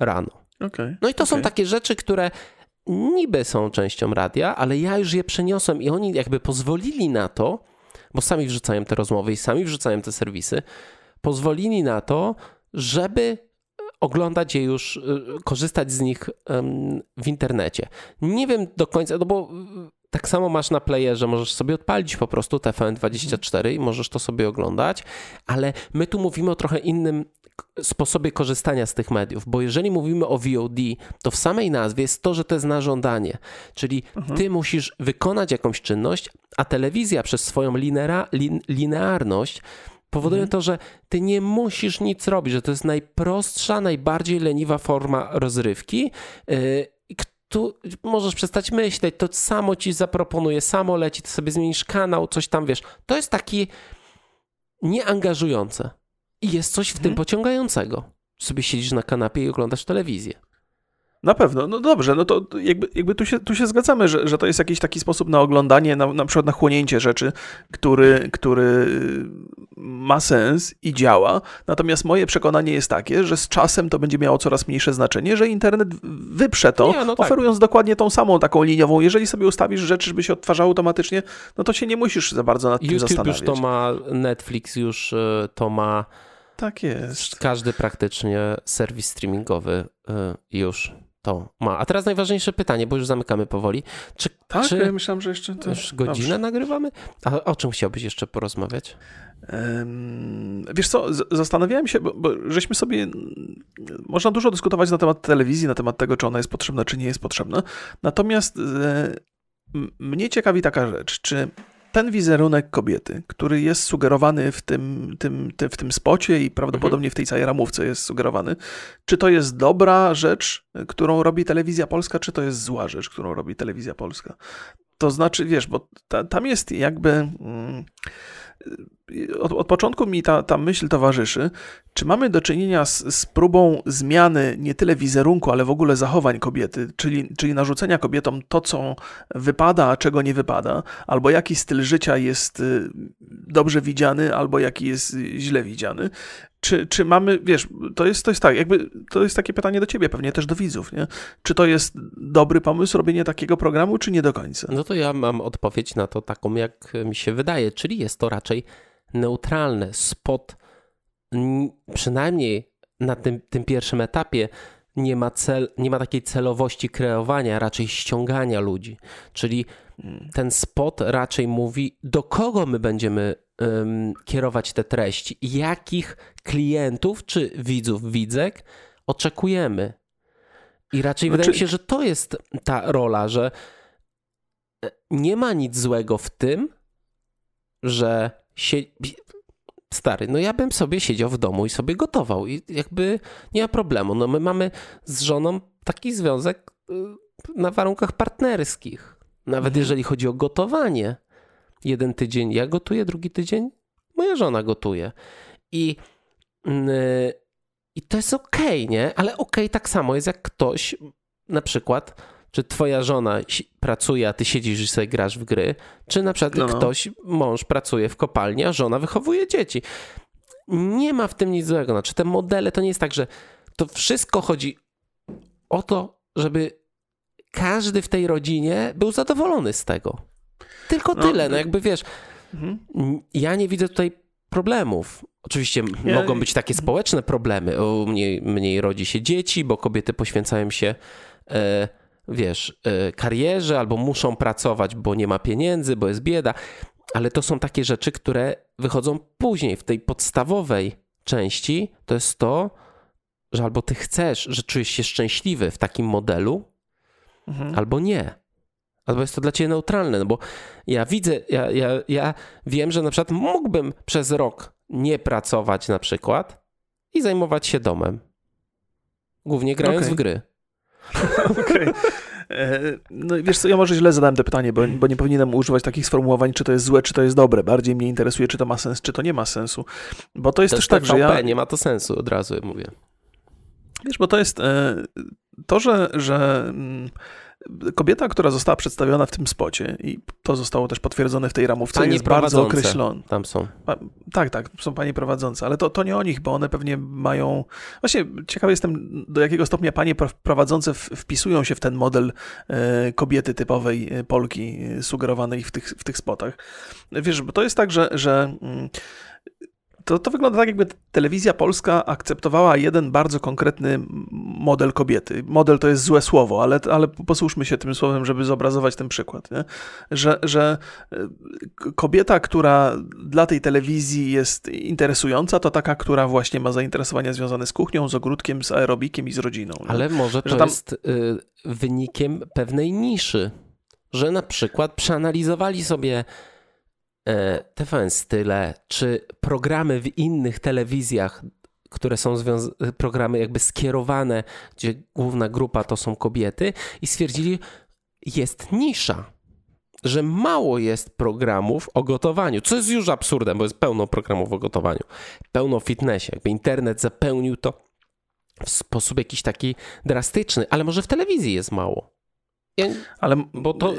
rano. Okay, no i to okay. są takie rzeczy, które niby są częścią radia, ale ja już je przeniosłem i oni jakby pozwolili na to, bo sami wrzucają te rozmowy i sami wrzucają te serwisy, pozwolili na to, żeby oglądać je już, y, korzystać z nich w internecie. Nie wiem do końca, no bo y, tak samo masz na playerze, możesz sobie odpalić po prostu TVN24 i możesz to sobie oglądać, ale my tu mówimy o trochę innym sposobie korzystania z tych mediów, bo jeżeli mówimy o VOD, to w samej nazwie jest to, że to jest na żądanie, czyli mhm. ty musisz wykonać jakąś czynność, a telewizja przez swoją linera, lin, linearność powoduje mhm. to, że ty nie musisz nic robić, że to jest najprostsza, najbardziej leniwa forma rozrywki. Yy, tu możesz przestać myśleć, to samo ci zaproponuje, samo leci, ty sobie zmienisz kanał, coś tam wiesz. To jest taki nieangażujące. I jest coś w tym mhm. pociągającego. Sobie siedzisz na kanapie i oglądasz telewizję. Na pewno, no dobrze, no to jakby, jakby tu, się, tu się zgadzamy, że, że to jest jakiś taki sposób na oglądanie, na, na przykład na chłonięcie rzeczy, który, który ma sens i działa. Natomiast moje przekonanie jest takie, że z czasem to będzie miało coraz mniejsze znaczenie, że internet wyprze to, nie, no tak. oferując dokładnie tą samą taką liniową. Jeżeli sobie ustawisz rzeczy, żeby się odtwarzały automatycznie, no to się nie musisz za bardzo nad tym YouTube zastanawiać. już to ma, Netflix już e, to ma. Tak jest. Każdy praktycznie serwis streamingowy e, już to ma. A teraz najważniejsze pytanie, bo już zamykamy powoli. Czy, tak, czy ja myślałem, że jeszcze... To... Już godzinę Dobrze. nagrywamy? A o czym chciałbyś jeszcze porozmawiać? Wiesz co, zastanawiałem się, bo, bo, żeśmy sobie... Można dużo dyskutować na temat telewizji, na temat tego, czy ona jest potrzebna, czy nie jest potrzebna. Natomiast e, mnie ciekawi taka rzecz, czy ten wizerunek kobiety, który jest sugerowany w tym, tym, tym, w tym spocie i prawdopodobnie w tej całej ramówce jest sugerowany, czy to jest dobra rzecz, którą robi telewizja polska, czy to jest zła rzecz, którą robi telewizja polska? to znaczy, wiesz, bo ta, tam jest jakby. Mm, od, od, początku mi ta, ta myśl towarzyszy, czy mamy do czynienia z, z, próbą zmiany nie tyle wizerunku, ale w ogóle zachowań kobiety, czyli, czyli narzucenia kobietom to, co wypada, a czego nie wypada, albo jaki styl życia jest y, dobrze widziany, albo jaki jest źle widziany. Czy, czy mamy, wiesz, to jest, to jest tak, jakby to jest takie pytanie do ciebie, pewnie też do widzów, nie? Czy to jest dobry pomysł robienie takiego programu, czy nie do końca? No to ja mam odpowiedź na to taką, jak mi się wydaje, czyli jest to raczej neutralne. Spot przynajmniej na tym, tym pierwszym etapie nie ma, cel, nie ma takiej celowości kreowania, raczej ściągania ludzi. Czyli hmm. ten spot raczej mówi, do kogo my będziemy um, kierować te treści, jakich klientów czy widzów, widzek oczekujemy. I raczej znaczy... wydaje mi się, że to jest ta rola, że e, nie ma nic złego w tym, że się... Stary, no ja bym sobie siedział w domu i sobie gotował i jakby nie ma problemu. No my mamy z żoną taki związek y, na warunkach partnerskich. Nawet mhm. jeżeli chodzi o gotowanie. Jeden tydzień ja gotuję, drugi tydzień moja żona gotuje. I, yy, i to jest okej, okay, nie? Ale okej okay, tak samo jest jak ktoś na przykład czy twoja żona pracuje, a ty siedzisz i sobie grasz w gry, czy na przykład no, no. ktoś, mąż pracuje w kopalni, a żona wychowuje dzieci. Nie ma w tym nic złego. Znaczy te modele to nie jest tak, że to wszystko chodzi o to, żeby każdy w tej rodzinie był zadowolony z tego. Tylko no, tyle, no jakby wiesz, mhm. ja nie widzę tutaj problemów. Oczywiście ja... mogą być takie społeczne problemy. O, mniej, mniej rodzi się dzieci, bo kobiety poświęcają się e, wiesz, e, karierze albo muszą pracować, bo nie ma pieniędzy, bo jest bieda. Ale to są takie rzeczy, które wychodzą później. W tej podstawowej części to jest to, że albo ty chcesz, że czujesz się szczęśliwy w takim modelu, mhm. albo nie. Albo jest to dla ciebie neutralne, no bo ja widzę, ja, ja, ja wiem, że na przykład mógłbym przez rok nie pracować na przykład i zajmować się domem. Głównie grając okay. w gry. Okej. Okay. E, no wiesz co, ja może źle zadałem to pytanie, bo, bo, nie powinienem używać takich sformułowań, czy to jest złe, czy to jest dobre. Bardziej mnie interesuje, czy to ma sens, czy to nie ma sensu. Bo to jest to też tak, że ja... nie ma to sensu, od razu mówię. Wiesz, bo to jest e, to, że, że mm, kobieta, która została przedstawiona w tym spocie i to zostało też potwierdzone w tej ramówce, Pani jest bardzo określona. Tam są. tak, tak, są panie prowadzące, ale to, to nie o nich, bo one pewnie mają... Właśnie ciekawy jestem, do jakiego stopnia panie prowadzące wpisują się w ten model e, kobiety typowej e, Polki e, sugerowanej w tych, w tych spotach. Wiesz, bo to jest tak, że, że mm, to, to wygląda tak, jakby telewizja polska akceptowała jeden bardzo konkretny model kobiety. Model to jest złe słowo, ale, ale posłuszmy się tym słowem, żeby zobrazować ten przykład. Nie? Że, że e, kobieta, która dla tej telewizji jest interesująca, to taka, która właśnie ma zainteresowania związane z kuchnią, z ogródkiem, z aerobikiem i z rodziną. Nie? Ale może to tam... jest y, wynikiem pewnej niszy, że na przykład przeanalizowali sobie TVN Style, czy programy w innych telewizjach, które są programy jakby skierowane, gdzie główna grupa to są kobiety i stwierdzili, jest nisza, że mało jest programów o gotowaniu, co jest już absurdem, bo jest pełno programów o gotowaniu, pełno fitnessie, jakby internet zapełnił to w sposób jakiś taki drastyczny, ale może w telewizji jest mało. Ja, ale bo to.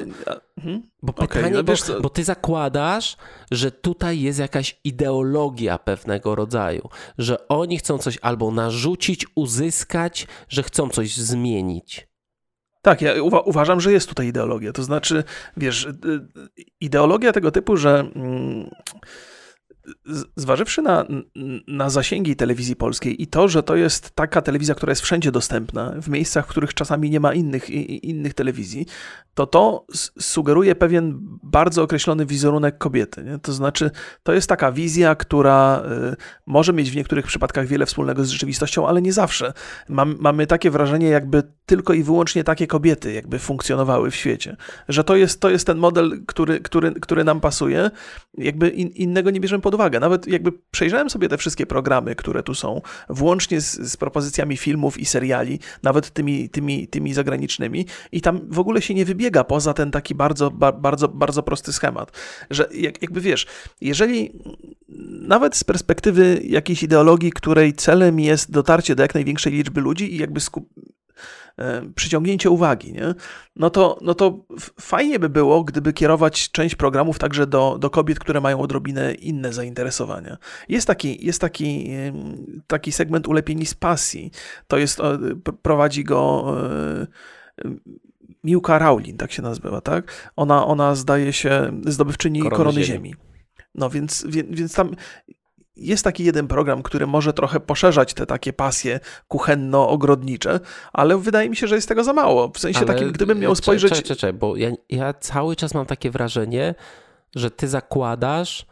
Hmm? Bo pytanie, okay, no bo, bo, ty zakładasz, że tutaj jest jakaś ideologia pewnego rodzaju, że oni chcą coś albo narzucić, uzyskać, że chcą coś zmienić. Tak, ja uwa uważam, że jest tutaj ideologia. To znaczy, wiesz, y, y, ideologia tego typu, że. Mm, zważywszy na, na zasięgi telewizji polskiej i to, że to jest taka telewizja, która jest wszędzie dostępna, w miejscach, w których czasami nie ma innych, innych telewizji, to to sugeruje pewien bardzo określony wizerunek kobiety. Nie? To znaczy, to jest taka wizja, która y, może mieć w niektórych przypadkach wiele wspólnego z rzeczywistością, ale nie zawsze. Mam, mamy takie wrażenie, jakby tylko i wyłącznie takie kobiety jakby funkcjonowały w świecie. Że to jest, to jest ten model, który, który, który nam pasuje. Jakby in, innego nie bierzemy pod uwagę. Nawet jakby przejrzałem sobie te wszystkie programy, które tu są, włącznie z, z propozycjami filmów i seriali, nawet tymi, tymi, tymi zagranicznymi, i tam w ogóle się nie wybiega poza ten taki bardzo, ba, bardzo, bardzo prosty schemat. Że jak, jakby wiesz, jeżeli nawet z perspektywy jakiejś ideologii, której celem jest dotarcie do jak największej liczby ludzi i jakby skup przyciągnięcie uwagi, nie? No, to, no to fajnie by było, gdyby kierować część programów także do, do kobiet, które mają odrobinę inne zainteresowania. Jest taki, jest taki, taki segment ulepieni z pasji. To jest, prowadzi go e, Miłka Raulin, tak się nazywa, tak? Ona, ona zdaje się zdobywczyni Korony, Korony Ziemi. Ziemi. No więc, więc tam jest taki jeden program, który może trochę poszerzać te takie pasje kuchenno-ogrodnicze, ale wydaje mi się, że jest tego za mało. W sensie ale, takim, gdybym miał spojrzeć... Czekaj, czekaj, bo ja, ja cały czas mam takie wrażenie, że ty zakładasz,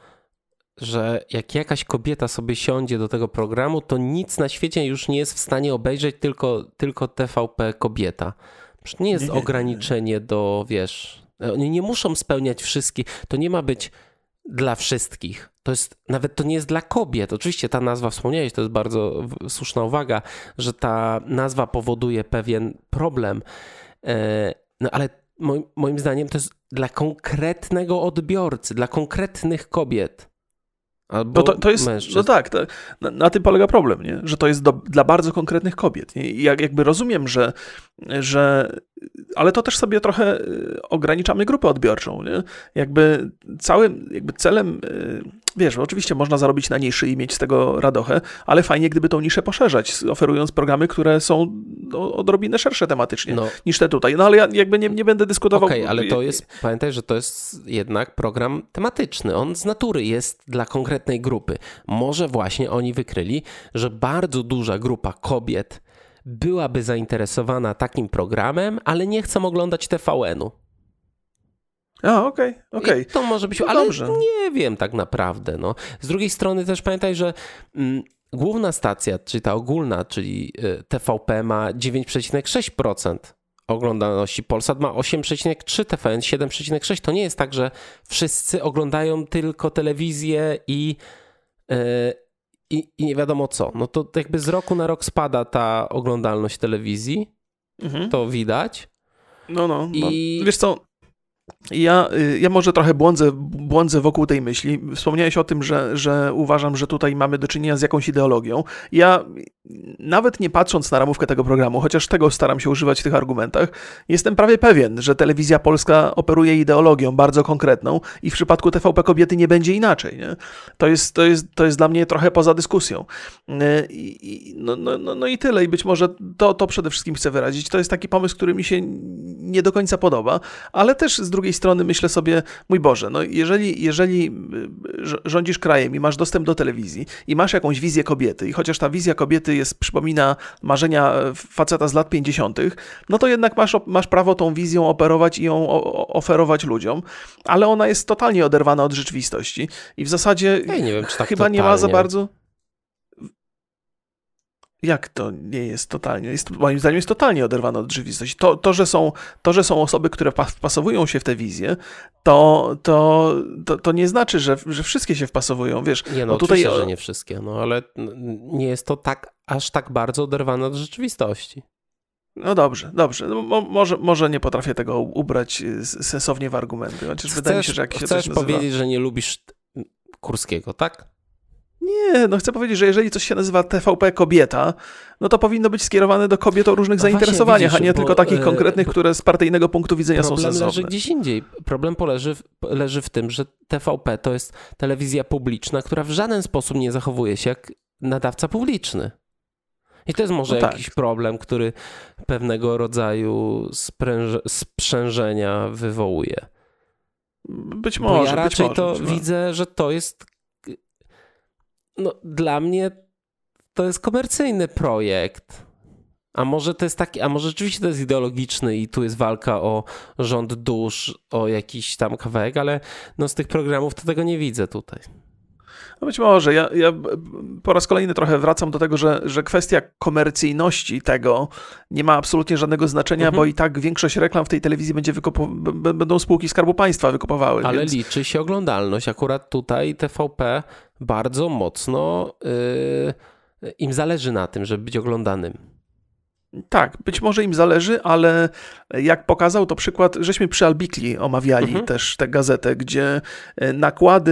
że jak jakaś kobieta sobie siądzie do tego programu, to nic na świecie już nie jest w stanie obejrzeć, tylko, tylko TVP kobieta. Przecież nie jest nie, nie, ograniczenie do, wiesz, oni nie muszą spełniać wszystkich. To nie ma być dla wszystkich. To jest, nawet to nie jest dla kobiet. Oczywiście ta nazwa, wspomniałeś, to jest bardzo słuszna uwaga, że ta nazwa powoduje pewien problem. E, no ale moim, moim zdaniem to jest dla konkretnego odbiorcy, dla konkretnych kobiet. Albo no to, to jest, mężczyzn. no tak, to, na, na, tym polega problem, nie? że to jest do, dla bardzo konkretnych kobiet. Nie? I jak, jakby rozumiem, że, że, ale to też sobie trochę y, ograniczamy grupę odbiorczą. Nie? Jakby całym jakby celem y, wiesz, oczywiście można zarobić na niszy i mieć z tego radochę, ale fajnie, gdyby tą niszę poszerzać, oferując programy, które są no, odrobinę szersze tematycznie no. niż te tutaj. No ale ja jakby nie, nie będę dyskutował. Okej, okay, ale to jest, pamiętaj, że to jest jednak program tematyczny. On z natury jest dla konkretnej grupy. Może właśnie oni wykryli, że bardzo duża grupa kobiet byłaby zainteresowana takim programem, ale nie chcą oglądać TVN-u. A, okej, okay, okej. Okay. To może być, no ale dobrze. nie wiem tak naprawdę. No. Z drugiej strony też pamiętaj, że mm, główna stacja, czyli ta ogólna, czyli y, TVP ma 9,6% oglądalności. Polsat ma 8,3, TVN 7,6. To nie jest tak, że wszyscy oglądają tylko telewizję i, yy, i, i, nie wiadomo co. No to jakby z roku na rok spada ta oglądalność telewizji. Mhm. To widać. No, no. no. I... Wiesz co, ja, y, ja może trochę błądzę, błądzę wokół tej myśli. Wspomniałeś o tym, że, że uważam, że tutaj mamy do czynienia z jakąś ideologią. Ja nawet nie patrząc na ramówkę tego programu, chociaż tego staram się używać w tych argumentach, jestem prawie pewien, że telewizja polska operuje ideologią bardzo konkretną i w przypadku TVP Kobiety nie będzie inaczej. Nie? To, jest, to, jest, to jest dla mnie trochę poza dyskusją. Y, I, no, no, no, no i tyle. I być może to, to przede wszystkim chcę wyrazić. To jest taki pomysł, który mi się nie do końca podoba, ale też z drugiej strony myślę sobie, mój Boże, no jeżeli, jeżeli y, rządzisz krajem i masz dostęp do telewizji i masz jakąś wizję kobiety i chociaż ta wizja kobiety jest, przypomina marzenia faceta z lat 50., no to jednak masz, masz prawo tą wizją operować i ją oferować ludziom, ale ona jest totalnie oderwana od rzeczywistości i w zasadzie ja nie wiem, tak chyba totalnie. nie ma za bardzo... Jak to nie jest totalnie? Jest, moim zdaniem jest totalnie oderwane od rzeczywistości. To, to, że są, to, że są osoby, które wpasowują się w tę wizję, to, to, to, to nie znaczy, że, że wszystkie się wpasowują. Wiesz, nie, no tutaj... że nie wszystkie, no ale nie jest to tak, aż tak bardzo oderwane od rzeczywistości. No dobrze, dobrze. No, mo, może, może nie potrafię tego ubrać sensownie w argumenty. Chociaż chcesz, wydaje mi się, że jak się Chcesz powiedzieć, że nie lubisz Kurskiego, tak? Nie, no chcę powiedzieć, że jeżeli coś się nazywa TVP kobieta, no to powinno być skierowane do kobiet o różnych no zainteresowaniach, widzisz, a nie bo, tylko takich e, konkretnych, które z partyjnego punktu widzenia są sensowne. Problem leży gdzieś indziej. Problem leży, leży w tym, że TVP to jest telewizja publiczna, która w żaden sposób nie zachowuje się jak nadawca publiczny. I to jest może no tak. jakiś problem, który pewnego rodzaju spręż- sprzężenia wywołuje. Być może. Bo ja raczej może, to widzę, że to jest no, dla mnie to jest komercyjny projekt. A może to jest taki, a może rzeczywiście to jest ideologiczny i tu jest walka o rząd dusz, o jakiś tam kawałek, ale no z tych programów to tego nie widzę tutaj. No być może. Ja, ja po raz kolejny trochę wracam do tego, że, że kwestia komercyjności tego nie ma absolutnie żadnego znaczenia, mhm. bo i tak większość reklam w tej telewizji będzie będą spółki Skarbu Państwa wykupowały. Ale więc... liczy się oglądalność. Akurat tutaj TVP bardzo mocno yy, im zależy na tym, żeby być oglądanym. Tak, być może im zależy, ale jak pokazał to przykład, żeśmy przy Albikli omawiali mhm. też tę gazetę, gdzie e, nakłady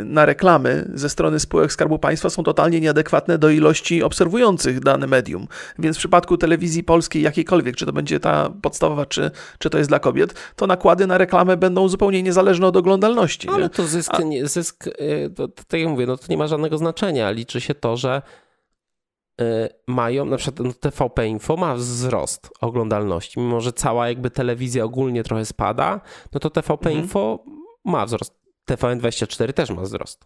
e, na reklamy ze strony spółek Skarbu Państwa są totalnie nieadekwatne do ilości obserwujących dane medium. Więc w przypadku telewizji polskiej jakiejkolwiek, czy to będzie ta podstawowa, czy, czy to jest dla kobiet, to nakłady na reklamę będą zupełnie niezależne od oglądalności. Ale nie? to zysk, A... nie, zysk e, to, to, tak jak mówię, no to nie ma żadnego znaczenia. Liczy się to, że mają, na przykład no, TVP Info ma wzrost oglądalności, mimo że cała jakby telewizja ogólnie trochę spada, no to TVP mhm. Info ma wzrost. TVN24 też ma wzrost.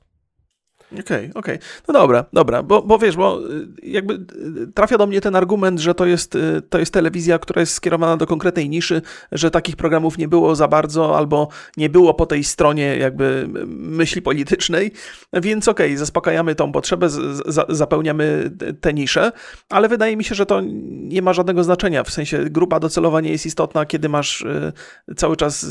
Okej, okay, okej. Okay. No dobra, dobra, bo, bo wiesz, bo y, jakby y, trafia do mnie ten argument, że to jest, y, to jest telewizja, która jest skierowana do konkretnej niszy, że takich programów nie było za bardzo albo nie było po tej stronie jakby myśli politycznej, więc okej, okay, zaspokajamy tą potrzebę, z, zapełniamy te nisze, ale wydaje mi się, że to nie ma żadnego znaczenia, w sensie grupa docelowa nie jest istotna, kiedy masz cały czas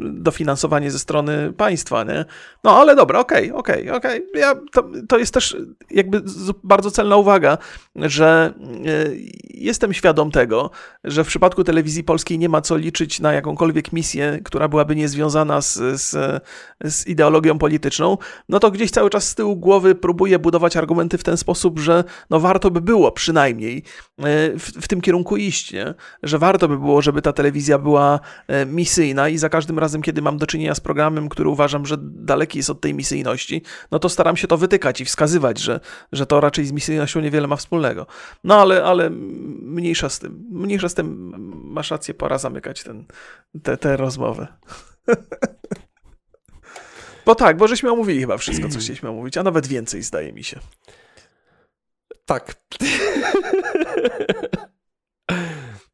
dofinansowanie ze strony państwa, nie? No ale dobra, okej, okay, okej, okej, ja to, to jest też jakby bardzo celna uwaga, że e, jestem świadom tego, że w przypadku telewizji polskiej nie ma co liczyć na jakąkolwiek misję, która byłaby niezwiązana z, z, z ideologią polityczną, no to gdzieś cały czas z tyłu głowy próbuję budować argumenty w ten sposób, że no warto by było przynajmniej e, w, w tym kierunku iść, nie? że warto by było, żeby ta telewizja była e, misyjna i za każdym razem, kiedy mam do czynienia z programem, który uważam, że daleki jest od tej misyjności, no to staram się to wytykać i wskazywać, że, że to raczej z misyjnością niewiele ma wspólnego. No ale, ale mniejsza z tym. Mniejsza z tym, masz rację, pora zamykać ten, te, te rozmowę. Bo tak, bo żeśmy omówili chyba wszystko, co chcieliśmy omówić, a nawet więcej, zdaje mi się. Tak.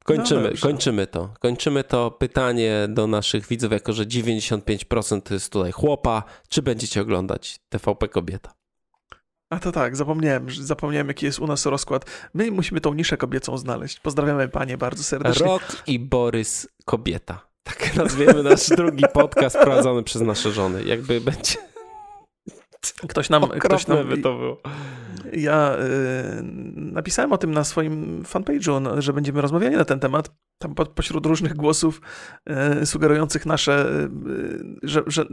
Kończymy, no kończymy to. Kończymy to pytanie do naszych widzów, jako że 95% to jest tutaj chłopa. Czy będziecie oglądać TVP Kobieta? A to tak, zapomniałem, zapomniałem jaki jest u nas rozkład. My musimy tą niszę kobiecą znaleźć. Pozdrawiamy panie bardzo serdecznie. Rok i Borys Kobieta. Tak nazwiemy nasz drugi podcast prowadzony przez nasze żony. Jakby będzie... Ktoś nam... ktoś nam by to było. Ja y, napisałem o tym na swoim fanpage'u, że będziemy rozmawiali na ten temat. Tam po, pośród różnych głosów y, sugerujących nasze, y, że, że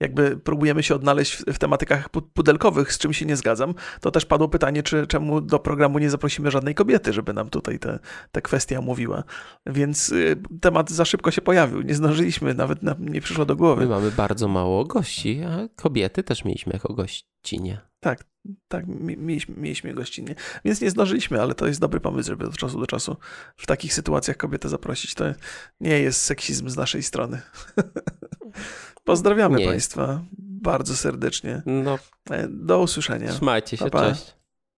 jakby próbujemy się odnaleźć w, w, tematykach pudelkowych, z czym się nie zgadzam, to też padło pytanie, czy czemu do programu nie zaprosimy żadnej kobiety, żeby nam tutaj te, te kwestie omówiła. Więc y, temat za szybko się pojawił. Nie zdążyliśmy, nawet nam nie przyszło do głowy. My mamy bardzo mało gości, a kobiety też mieliśmy jako gościnie. Tak, tak, mieliśmy, mieliśmy gościnnie. Więc nie zdążyliśmy, ale to jest dobry pomysł, żeby od czasu do czasu w takich sytuacjach kobietę zaprosić. To nie jest seksizm z naszej strony. Pozdrawiamy nie Państwa bardzo serdecznie. No. Do usłyszenia. Trzymajcie się, pa, pa. cześć.